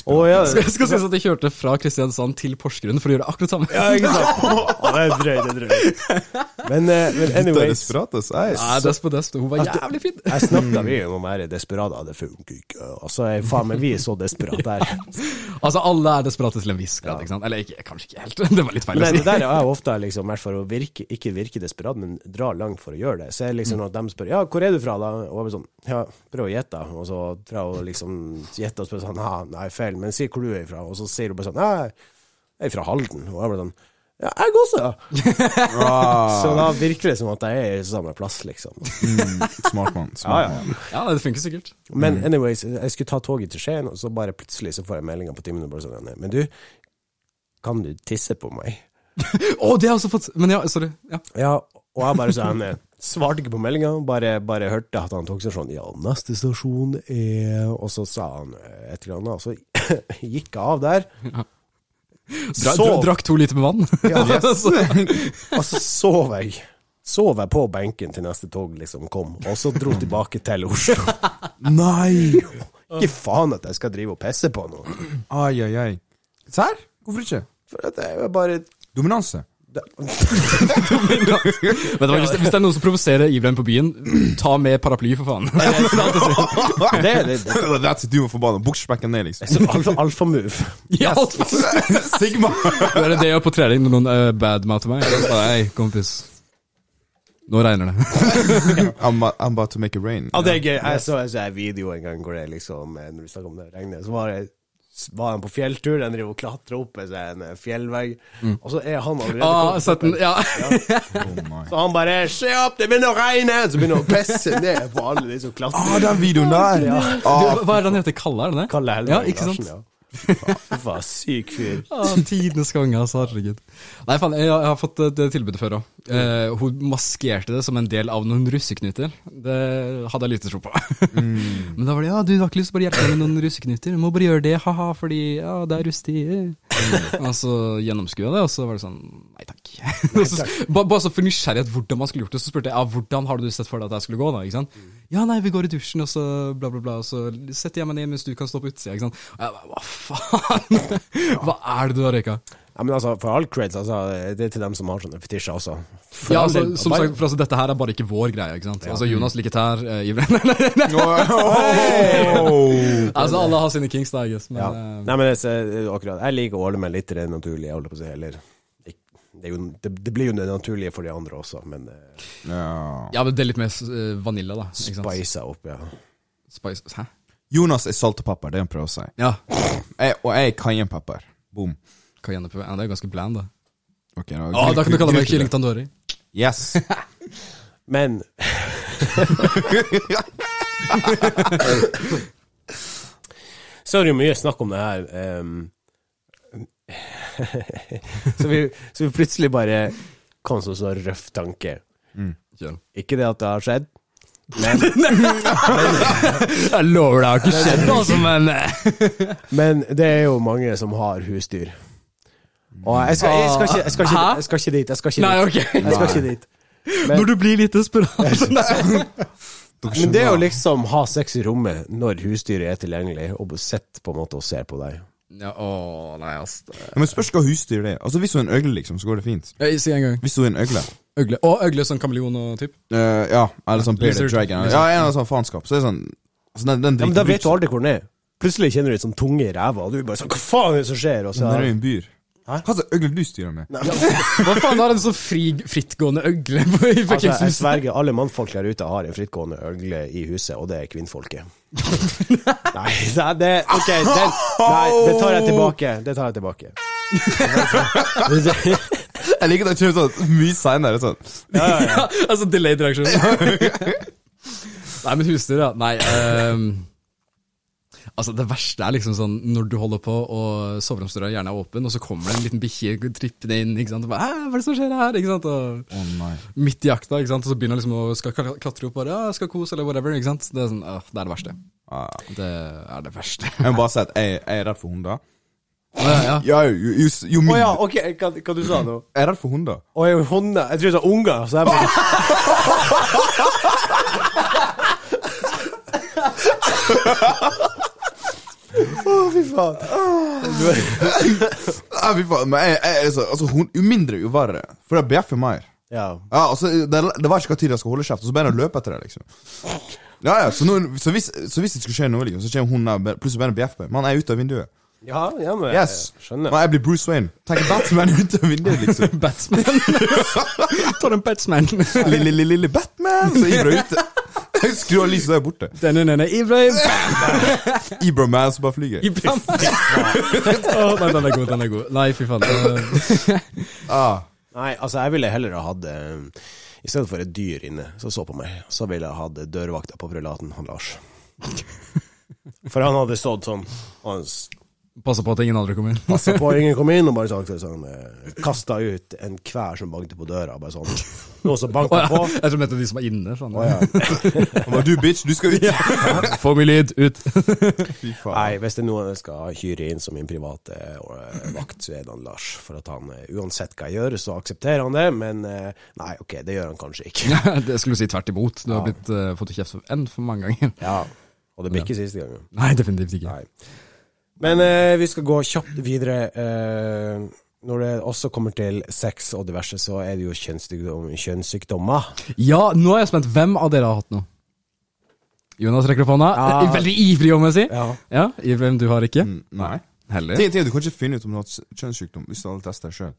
Oh, ja. Skal, skal sies at jeg kjørte fra Kristiansand til Porsgrunn for å gjøre akkurat samme. Ja, ikke sant? Oh, det er drøy, det er drøy. Men, uh, men anyways, er Nei, dess på. Hun var jævlig fin. jeg snakka mye om å være desperat, det funker ikke. Altså, jeg- faen, men vi er så desperate her. Altså, alle er desperate til en viss grad, ikke sant? Eller ikke, kanskje ikke helt. Det var litt feil Men det der er jeg ofte liksom, hvert for å virke, ikke virke desperat, men dra langt for å gjøre det. Så er det liksom når de spør ja, hvor er du fra, da? Og jeg blir sånn, ja, prøv å gjette. Og så prøver hun liksom gjette og spørre sånn, ja, nei, feil, men si hvor du er fra. Og så sier du bare sånn, ja, jeg er fra Halden. Og jeg bare sånn, ja, jeg også. Wow. Så da virker det som at jeg er i samme plass, liksom. mm, smart mann. Smart mann. Ja, det funker sikkert. Men anyways, jeg skulle ta toget til Skien, og så bare plutselig så får jeg meldinga på timen og bare sånn, men du, Kan du tisse på meg? Å, det har jeg også fått Men ja, sorry. Ja. Ja, og jeg bare sånn Svarte ikke på meldinga, bare, bare hørte at han tok seg sånn Ja, neste stasjon er Og så sa han et eller annet, og så gikk jeg av der. Dra, Sov. drakk to liter med vann. Ja, og så sov jeg. Sov jeg på benken til neste tog liksom kom, og så dro tilbake til Oslo. Nei! Ikke faen at jeg skal drive og pisse på noe. Ai, ai, ai. Serr? Hvorfor ikke? For at jeg bare Dominanse. Vet det var, hvis, det, hvis det er noen som provoserer Ibrahim på byen, ta med paraply, for faen. Det er det. det. That's it, du må forbanna. Buksspekken ned, liksom. Alfa, alfa move. Ja, alfa. Sigma! Det er det jeg gjør på trening når noen uh, badmouter meg. Nei, kompis. Nå regner det. I'm, I'm about to make it rain. Ja, det er gøy. Jeg så en video en gang hvor det liksom, eh, når vi snakker om det regnet, så var det var han på fjelltur, den driver og klatrer opp en fjellvegg, mm. og så er han allerede Ah, den, opp ja. Oh. Så han bare 'Se opp, det begynner å regne!' Så begynner han å pisse ned på alle de som Ah, den videoen der! Ja. Ah, Du, hva er det han heter? Kalle, er det det? Kalle Helveg Ja, ikke sant? Larsen, faen, syk fyr. Ah, Tidenes gang, altså. Herregud. Nei, faen, jeg, jeg har fått eh, det tilbudet før òg. Eh, hun maskerte det som en del av noen russeknuter. Det hadde jeg lite tro på. Men da var det ja, du har ikke lyst til å bare hjelpe deg med noen russeknuter. Du må bare gjøre det, ha-ha, fordi ja, det er russetid. og så gjennomskua det, og så var det sånn nei takk. Nei, takk. bare, bare så for nysgjerrighet hvordan man skulle gjort det, så spurte jeg ja, hvordan har du sett for deg at jeg skulle gå, da? ikke sant? Ja, nei, vi går i dusjen, og så bla, bla, bla, og så setter jeg meg ned mens du kan stå på utsida, ikke sant. Og jeg bare, hva faen? Hva er det du har røyka? Ja, men altså, for all creds, altså, det er til dem som har sånne fetisjer også. For Ja, altså, del, som bare- sagt, for altså, dette her er bare ikke vår greie, ikke sant. Ja. Altså, Jonas liker tær, uh, Ivren Altså, alle har sine kings, da, jeg guess. Men, ja. uh... Nei, men det, er akkurat, jeg liker å holde meg litt til det naturlige, jeg holder på å si, eller det, er jo, det, det blir jo det naturlige for de andre også, men uh, Ja. ja, men det er litt mer uh, vanilla, da. Ikke sant? spice opp, ja. Spice. Hæ? Jonas er salt og pepper, det han prøver å si. Ja. Jeg, og jeg er cayennepepper. Boom. Cayennepepper. Ja, det er ganske bland, da. Ok, da, Å, da kan du kalle meg kylling tandori. Yes. Men Så er det jo mye snakk om det her um, så, vi, så vi plutselig bare kom så så røff tanke. Mm, Ikke det at det har skjedd, men, Jeg lover, det har ikke skjedd, altså, men men det er jo mange som har husdyr. Og jeg skal, jeg skal, ikke, jeg skal, ikke, jeg skal ikke dit. Jeg skal ikke Nei, dit. ok. Jeg skal ikke dit. Men, Når du blir litt desperat men det å liksom ha sex i rommet når husdyret er tilgjengelig, og sitter på en måte og ser på deg Ja, å, nei, ass. det- Ja, Men spørs hva husdyr det er. Altså Hvis du er en øgle, liksom, så går det fint. Si en gang. Hvis du er en øgle Øgle. Og øgle sånn kameleon og typ. Uh, Ja, eller sånn bearded dragon. Ja, en av sånn faenskap. Så er det sånn altså, den, den Ja, men Da vet du aldri hvor den er. Plutselig kjenner du litt sånn tunge i ræva, og du er bare sånn Hva faen er det som skjer? Og så, Den er jo en byr. Hæ? Hva slags øgle du styrer med? Hva faen har en sånn fri, frittgående øgle på i altså, jeg sverger, alle mannfolk der ute har en frittgående øgle i huset, og det er kvinnfolket. nei, det, det Ok, den, nei, det tar jeg tilbake. Det tar jeg tilbake. Jeg liker at det kommer sånn mye seinere. Sånn. Ja, ja, ja. altså delayed reaction. Nei, men husdyr, ja. Nei ehm, Altså, det verste er liksom sånn når du holder på og soveromsdøra gjerne er åpen, og så kommer det en liten bikkje trippende inn, ikke sant, og bare, Hæ, hva er det som skjer her? Ikke sant, og Å nei. midt i jakta, ikke sant, og så begynner liksom å skal klatre opp, bare, ja, skal kose, eller whatever, ikke sant. Det er sånn, åh, det er det verste. Ah, Det er det verste. jeg må bare si at jeg, jeg er redd for hunder. Ja, ja. Ja, jo, jo, Å ja, ok, hva, hva du sa nå? Jeg er redd for hunder. Å, jeg er hunder. Jeg tror du sa unger. Så jeg bare Å, fy faen. Ja, fy faen, men jeg, jeg, altså, altså, hun, Jo mindre, jo verre. For det bjeffer mer. Ja. Ja, altså, det, det var ikke hva tid jeg skal holde kjeft, og så begynner jeg å løpe etter det, liksom. Ja, ja, Så, nå, så, hvis, så hvis det skulle skje noe, liksom, så kommer hun der, plutselig begynner å bjeffe. han er ute av vinduet. Ja, ja, men Yes. jeg skjønner. Nei, jeg blir Bruce Wayne. Tenk Batman ut av vinduet, liksom. Batsman. Ta den batsman. Lille, lille, lille Batman! Så Ibra er ute. Skru av lyset, så er jeg borte. Denne, denne, Ibrahim. Ibra Man som bare flyger. Ibrahim. Åh, nei, den er god, den er god. Nei, fy faen. Eh, Ah. Nei, altså, jeg ville heller ha hatt eh, I stedet for et dyr inne som så på meg, så ville jeg hatt dørvakta på prelaten, han Lars. For han hadde stått sånn, og han s- Passe på at ingen andre kom inn. Passa på at ingen kom inn, og bare sånn, sånn eh, kasta ut enhver som banket på døra. Bare sånn. Noen som banka på. Jeg tror mente de som er inne. Sånn. Å, ja. Du bitch, du skal ut! Få meg lyd, ut! Fy faen. Nei, hvis det er noen jeg skal hyre inn som min private eh, vakt, så er det han Lars. For at han, eh, uansett hva jeg gjør, så aksepterer han det. Men nei, ok, det gjør han kanskje ikke. Det skulle si tvert imot. Du har blitt uh, fått kjeft for enn for mange ganger. Ja, Og det blir ikke siste gangen. Nei, definitivt ikke. Nei. Men eh, vi skal gå kjapt videre. Eh, når det også kommer til sex og diverse, så er det jo kjønnssykdom, kjønnssykdommer. Ja, nå er jeg spent. Hvem av dere har hatt noe? Jonas rekker opp hånda. Ja. Veldig ivrig, om jeg sier. Ja. Ja, Hvem du har ikke? Mm, Nei. Heller. Det, det, du kan ikke finne ut om du har hatt kjønnssykdom hvis du har testa deg sjøl.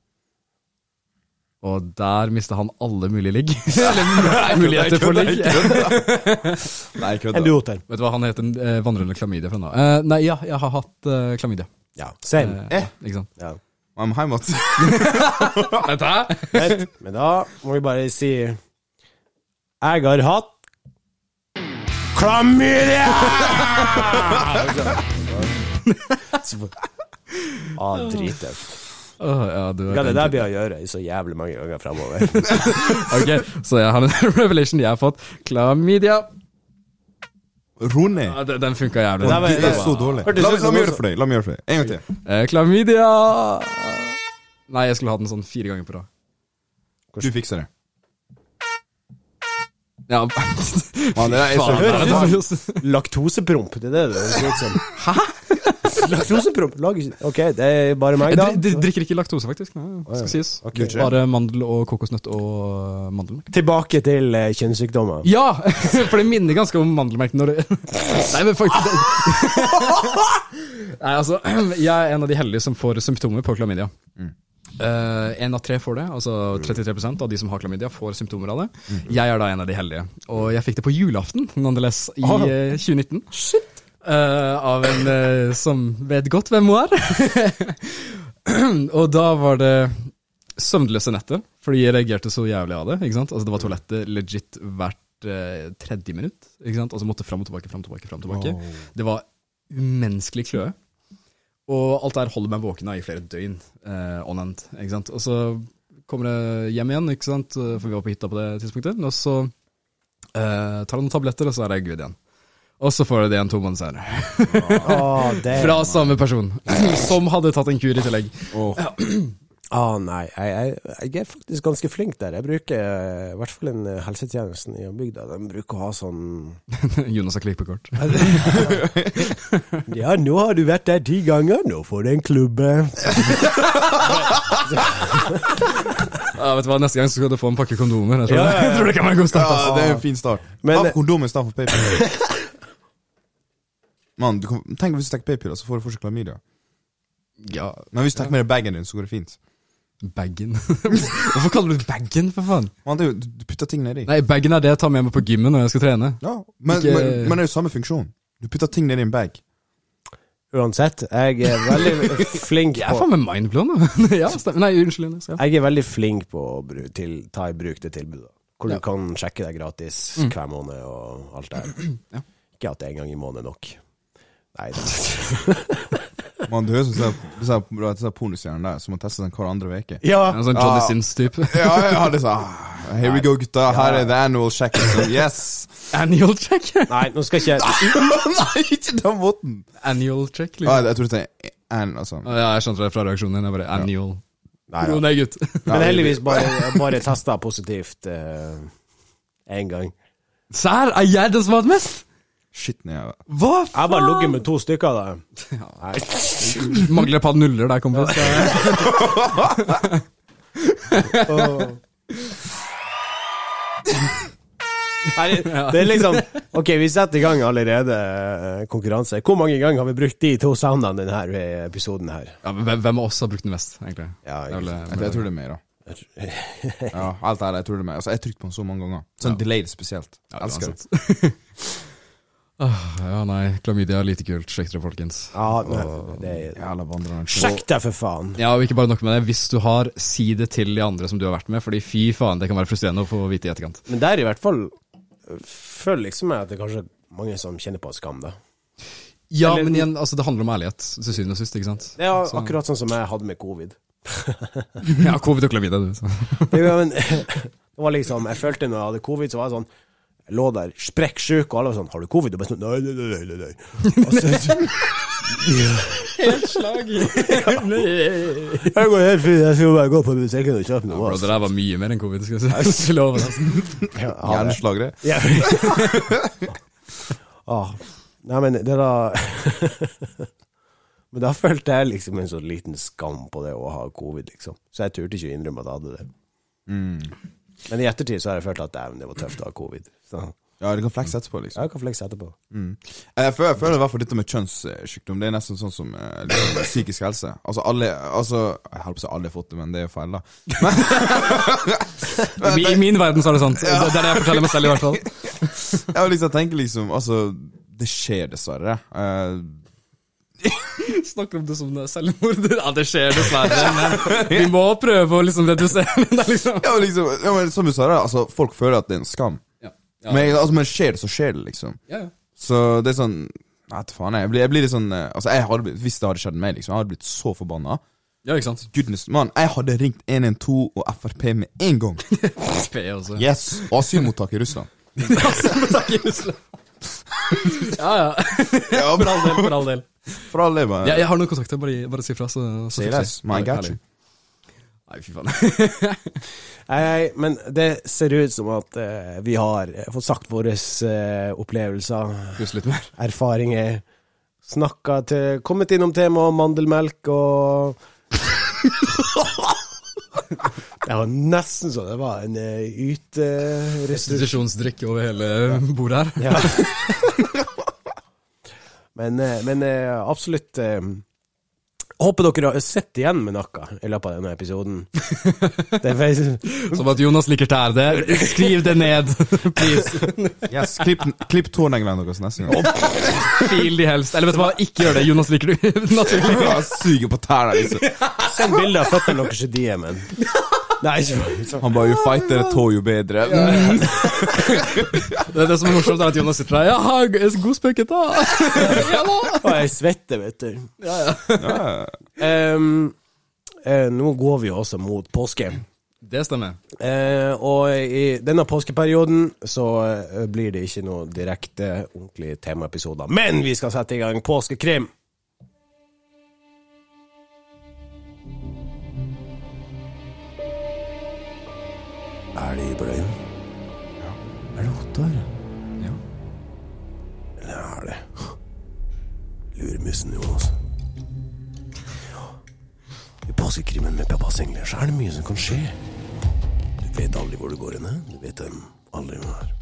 Og der mista han alle mulige ligg. Eller muligheter for ligg. Nei, du, Otter? Vet du hva, han heter Eh, vandrende klamydia fra nå. Eh, nei, ja, jeg har hatt eh, klamydia. Ja, same. Eh, ikke sant? Ja. I'm high, Mats. Vent, hæ? Men da må vi bare si Jeg har hatt Klamydia! ah, drittøft. Åh, ja, du Hva er det der blir å gjøre i så jævlig mange ganger fremover? Ok, så jeg har en revelation jeg har fått. Klamydia. Rune. Ja, den, den funka jævlig. Det er så dårlig. La, la meg gjøre det for deg. La meg gjøre det for deg. En gang til. Eh, klamydia Nei, jeg skulle hatt den sånn fire ganger på rad. Du fikser det. Ja, Man, det er faen. høres det ut var Laktosepromp, det er det det høres ut som. Hæ? Laktosepromp? Ok, det er bare meg, da. dri- drikker ikke laktose, faktisk. Nei, skal sies. Ok. Gjør ikke det? Bare mandel og kokosnøtt og uh, mandelmelk. Tilbake til eh, kjønnssykdommer. Ja! For det minner ganske om mandelmelk når det Nei, men faktisk Nei, altså, jeg er en av de heldige som får symptomer på klamydia. Eh, en av tre får det, altså 33% av de som har klamydia, får symptomer av det. Jeg er da en av de heldige. Og jeg fikk det på julaften, nonetheless, i Ah. eh, 2019. Uh, av en uh, som vet godt hvem hun er. og da var det søvnløse netter, fordi jeg reagerte så jævlig av det. ikke sant? Altså Det var toalettet legit hvert tredje minutt. ikke sant? Altså måtte fram og tilbake, fram og tilbake. frem og tilbake. Det var umenneskelig kløe. Og alt det her holder meg våken i flere døgn eh, on end. ikke sant? Og så kommer jeg hjem igjen, ikke sant? for vi var på hytta på det tidspunktet. Og så eh, tar jeg noen tabletter, og så er jeg good igjen. Og så får jeg det igjen to måneder senere. Oh, Fra samme person. Som hadde tatt en kur i tillegg. Åh. Ah, nei, jeg, jeg, jeg er faktisk ganske flink der. Jeg bruker eh, i hvert fall en eh, helsetjenesten i bygda. De bruker å ha sånn Jonas har klippekort. Ja, nå har du vært der ti ganger, nå får du en klubbe. Ja, vet du hva, Neste gang så skal du få en pakke kondomer. Jeg tror, Ja, ja, ja. jeg tror det kan være en god start. Ja, det er en fin start. Men- Men, kondomer istedenfor p-piller. Mann, tenk hvis du tar p-piller, så får du fortsatt klamydia. Ja, Men hvis du tar med deg bagen din, så går det fint. Bagen. Hvorfor kaller du bagen, for faen? Man, det er jo, du du putter ting nedi. Nei, bagen er det jeg tar med meg på gymmen når jeg skal trene. Ja, men, Ikke- men, men det er jo samme funksjon. Du putter ting nedi en bag. Uansett, jeg er veldig flink Jeg er på faen meg mindblown. da. ja, stemmer. Nei, unnskyld. Jonas, Ja. Jeg er veldig flink på å bru- til, ta i bruk det tilbudet. Hvor Ja. du kan sjekke deg gratis Mm. hver måned og alt det her. Ja. Ikke at en gang i måneden er nok. Nei, det Man, du høres ut som disse- pornostjernene der som må teste den hver andre uke. Ja! En sånn Johnny Ja. Sins-type. Ja, ja, det er sånn ah, Here we go, gutta. Her er the annual check. Så, yes! Annual check. Nei, nå skal ikke Nei, ikke den måten! Annual check, liksom. Ah, jeg tror det er an, altså. Ja, jeg skjønte det fra reaksjonen din. Jeg bare annual. Nei, ned, gutt. Men heldigvis bare, bare testa positivt én gang. Serr, er jeg den som har hatt mest? Shit, nei, jeg- Hva Jeg har bare ligget med to stykker av Ja, Nei. Mangler et par nuller der, kompis. Nei, det er liksom Ok, vi setter i gang allerede eh, konkurranse. Hvor mange ganger har vi brukt de to soundene denne episoden her? Ja, men hvem, av oss har brukt den mest, egentlig? Ja, jeg, jeg tror det er mer, da. Ja, alt ærlig, jeg tror det er mer. Altså, jeg har trykt på den så mange ganger. Sånn Ja. delayed spesielt. Ja, Elsker det. uansett. Ja, nei. Klamydia er lite kult. Sjekk det, folkens. Ja, det er Jævla vandrerne. Sjekk deg, for faen! Ja, og ikke bare nok med det. Hvis du har, si det til de andre som du har vært med, fordi fy faen, det kan være frustrerende å få vite i etterkant. Men der i hvert fall føler liksom jeg at det er kanskje mange som kjenner på skam, da. Ja, Eller- men igjen, altså, det handler om ærlighet til syvende og sist, ikke sant? Er Så- akkurat sånn som jeg hadde med covid. Ja, covid og klamydia, du. ja, men, det var liksom, jeg følte når jeg hadde covid, så var jeg sånn Jeg lå der sprekksjuk, og alle var sånn 'Har du covid?' Og bare sånn Nei, nei, nei. nei, nei. Og så, Helt slag. jeg går helt fri, jeg skal bare gå på butikken og kjøpe noe Bro, det der var mye mer enn covid, skal jeg si. Altså. Ja, det. Ja. ah, nei, men det da Men da følte jeg liksom en sånn liten skam på det å ha covid, liksom. Så jeg turte ikke å innrømme at jeg hadde det. Mm. Men i ettertid så har jeg følt at det var tøft å ha covid. Så Ja, det kan flekse etterpå, liksom. Ja, jeg kan flekse etterpå. Mm. Jeg føler, jeg føler i hvert fall dette med kjønnssykdom Det er nesten sånn som eh, liksom, psykisk helse. Altså alle altså, Jeg holdt på å si alle har fått det, men det er jo feil, da. I, I min verden så er det sånn. Det det er det jeg forteller meg selv, i hvert fall. Jeg liksom tenke liksom Altså, det skjer dessverre. Eh, Snakker om det som selvmord. Ja, det skjer dessverre, men vi må prøve å liksom redusere det. Liksom. ja, men liksom, ja, men som du sa, altså, folk føler at det er en skam. Ja. Men, altså, men skjer det, så skjer det, liksom. Ja, ja. Så det er sånn Nei, til faen, jeg blir, jeg blir litt sånn eh, Altså, jeg hadde blitt, Hvis det hadde skjedd meg, liksom, jeg hadde blitt så forbanna. ja, ikke sant? Goodness, mann, jeg hadde ringt 112 og Frp med en gang. Frp også. Yes! Og asylmottak i Russland. asylmottak i Russland. Ja, ja. For all del, for all del. For all del, bare. Ja, jeg har noen kontakter, bare, bare si fra, så, så så, så, så, vi. man, I Ærlig, got you. ærlig. Nei, fy faen. Nei, men det ser ut som at eh, vi har eh, fått sagt våre eh, opplevelser, litt mer. erfaringer. Snakka til Kommet innom temaet om mandelmelk og Det var nesten så det var en uh, yteressurs. Restitusjonsdrikk over hele bordet her. Ja. men eh, men eh, absolutt eh, Håper dere har sett igjen med noe i løpet av denne episoden. Det er Som at Jonas liker tær. Det. Skriv det ned, please. Yes, Klipp, klipp tåneglene deres neste gang. Fil de helst. Eller vet du hva, ikke gjør det. Jonas liker du naturlig. Suger på tærne, liksom. Send bilde av føttene deres i DM-en. Nei, ikke. Han bare jo fight et tå, jo bedre. Ja. Det er det som er morsomt, er at Jonas sitter der. Jaha, god spøket, da. Ja da. Og jeg svetter, vet du. Ja, ja. Um, eh, nå går vi jo også mot påske. Det stemmer. Eh, og i denne påskeperioden så eh, blir det ikke noe direkte ordentlige temaepisoder. Men vi skal sette i gang påskekrim! Er det i bløyen? Ja. Er det Ottar? Ja. Eller er det lurmussen Jonas? Ja. I påskekrimmen med Pappas engler så er det mye som kan skje. Du vet aldri hvor du går hen. Du vet dem aldri hvem er.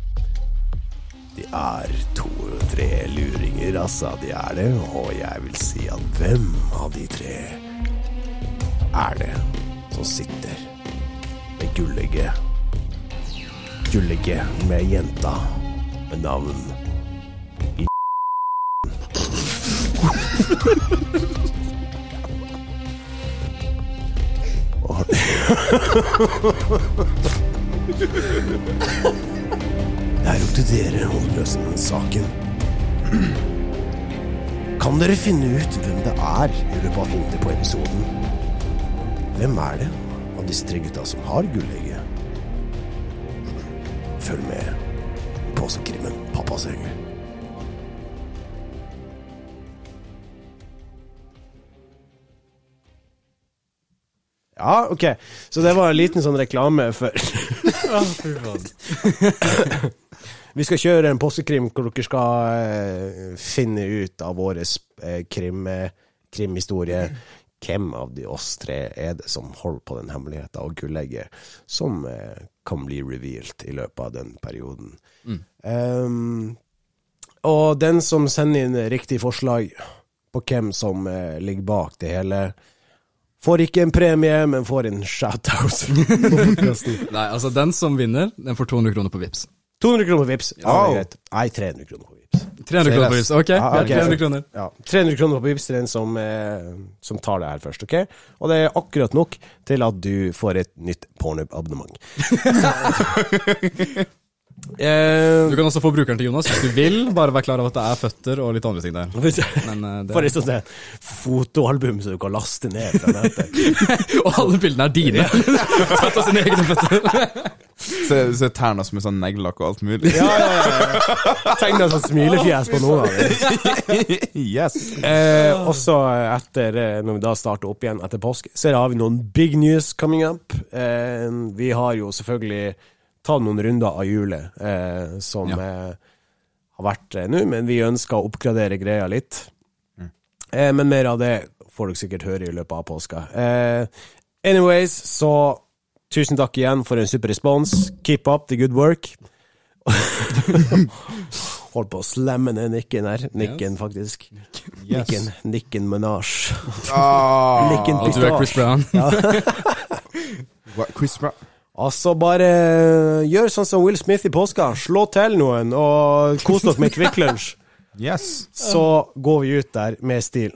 De er to-tre luringer, altså. De er det. Og jeg vil si at hvem av de tre er det som sitter med gullegget Gullegget med jenta med navn i Det er opp til dere å løse den saken. Kan dere finne ut hvem det er i løpet av hintet på episoden? Hvem er det av disse tre gutta som har gullegget? Følg med i Påskekrimmen Pappas engel. Ja, ok. Så det var en liten sånn reklame for Vi skal kjøre en påskekrim hvor dere skal eh, finne ut av vår eh, krim, eh, krimhistorie. Hvem av de oss tre er det som holder på den hemmeligheten og gullegget som eh, kan bli revealed i løpet av den perioden. Um, og den som sender inn riktig forslag på hvem som eh, ligger bak det hele, får ikke en premie, men får en shout-out. Nei, altså, den som vinner, den får 200 kroner på Vips 200 kroner på Vipps. Ja, det er greit. Nei, 300 kroner på Vipps. 300 kroner på Vips, ok? Ja, okay. 300 kroner. Ja, 300 kroner på Vipps til den som, eh, som tar det her først, ok? Og det er akkurat nok til at du får et nytt Pornhub-abonnement. Eh, Du kan også få brukeren til Jonas hvis du vil, bare vær klar over at det er føtter og litt andre ting der. Men eh, det For et sånt fotoalbum som du kan laste ned fra nettet. Og alle bildene er dine! Tatt av sine egne føtter. Så, så tærne som er sånn neglelakk og alt mulig. Ja, ja, ja. Tegna sånn smilefjes på noen av dem. yes. Eh, også etter, eh, når vi da starter opp igjen etter påske, så har vi noen big news coming up. Eh, vi har jo selvfølgelig tatt noen runder av hjulet, eh, som Ja. eh, har vært eh, nå, men vi ønsker å oppgradere greia litt. Eh, men mer av det får dere sikkert høre i løpet av påska. Eh, anyways, så tusen takk igjen for en super respons. Keep up the good work. Hold på å slamme ned nikken her. Nikken, faktisk. Nikken, Nikken Menage. Ah, Nikken Og du er Chris Brown. Chris Brown. Altså, bare eh, gjør sånn som Will Smith i påska. Slå til noen, og kos dere med Kvikk Lunsj. Yes. Så går vi ut der med stil.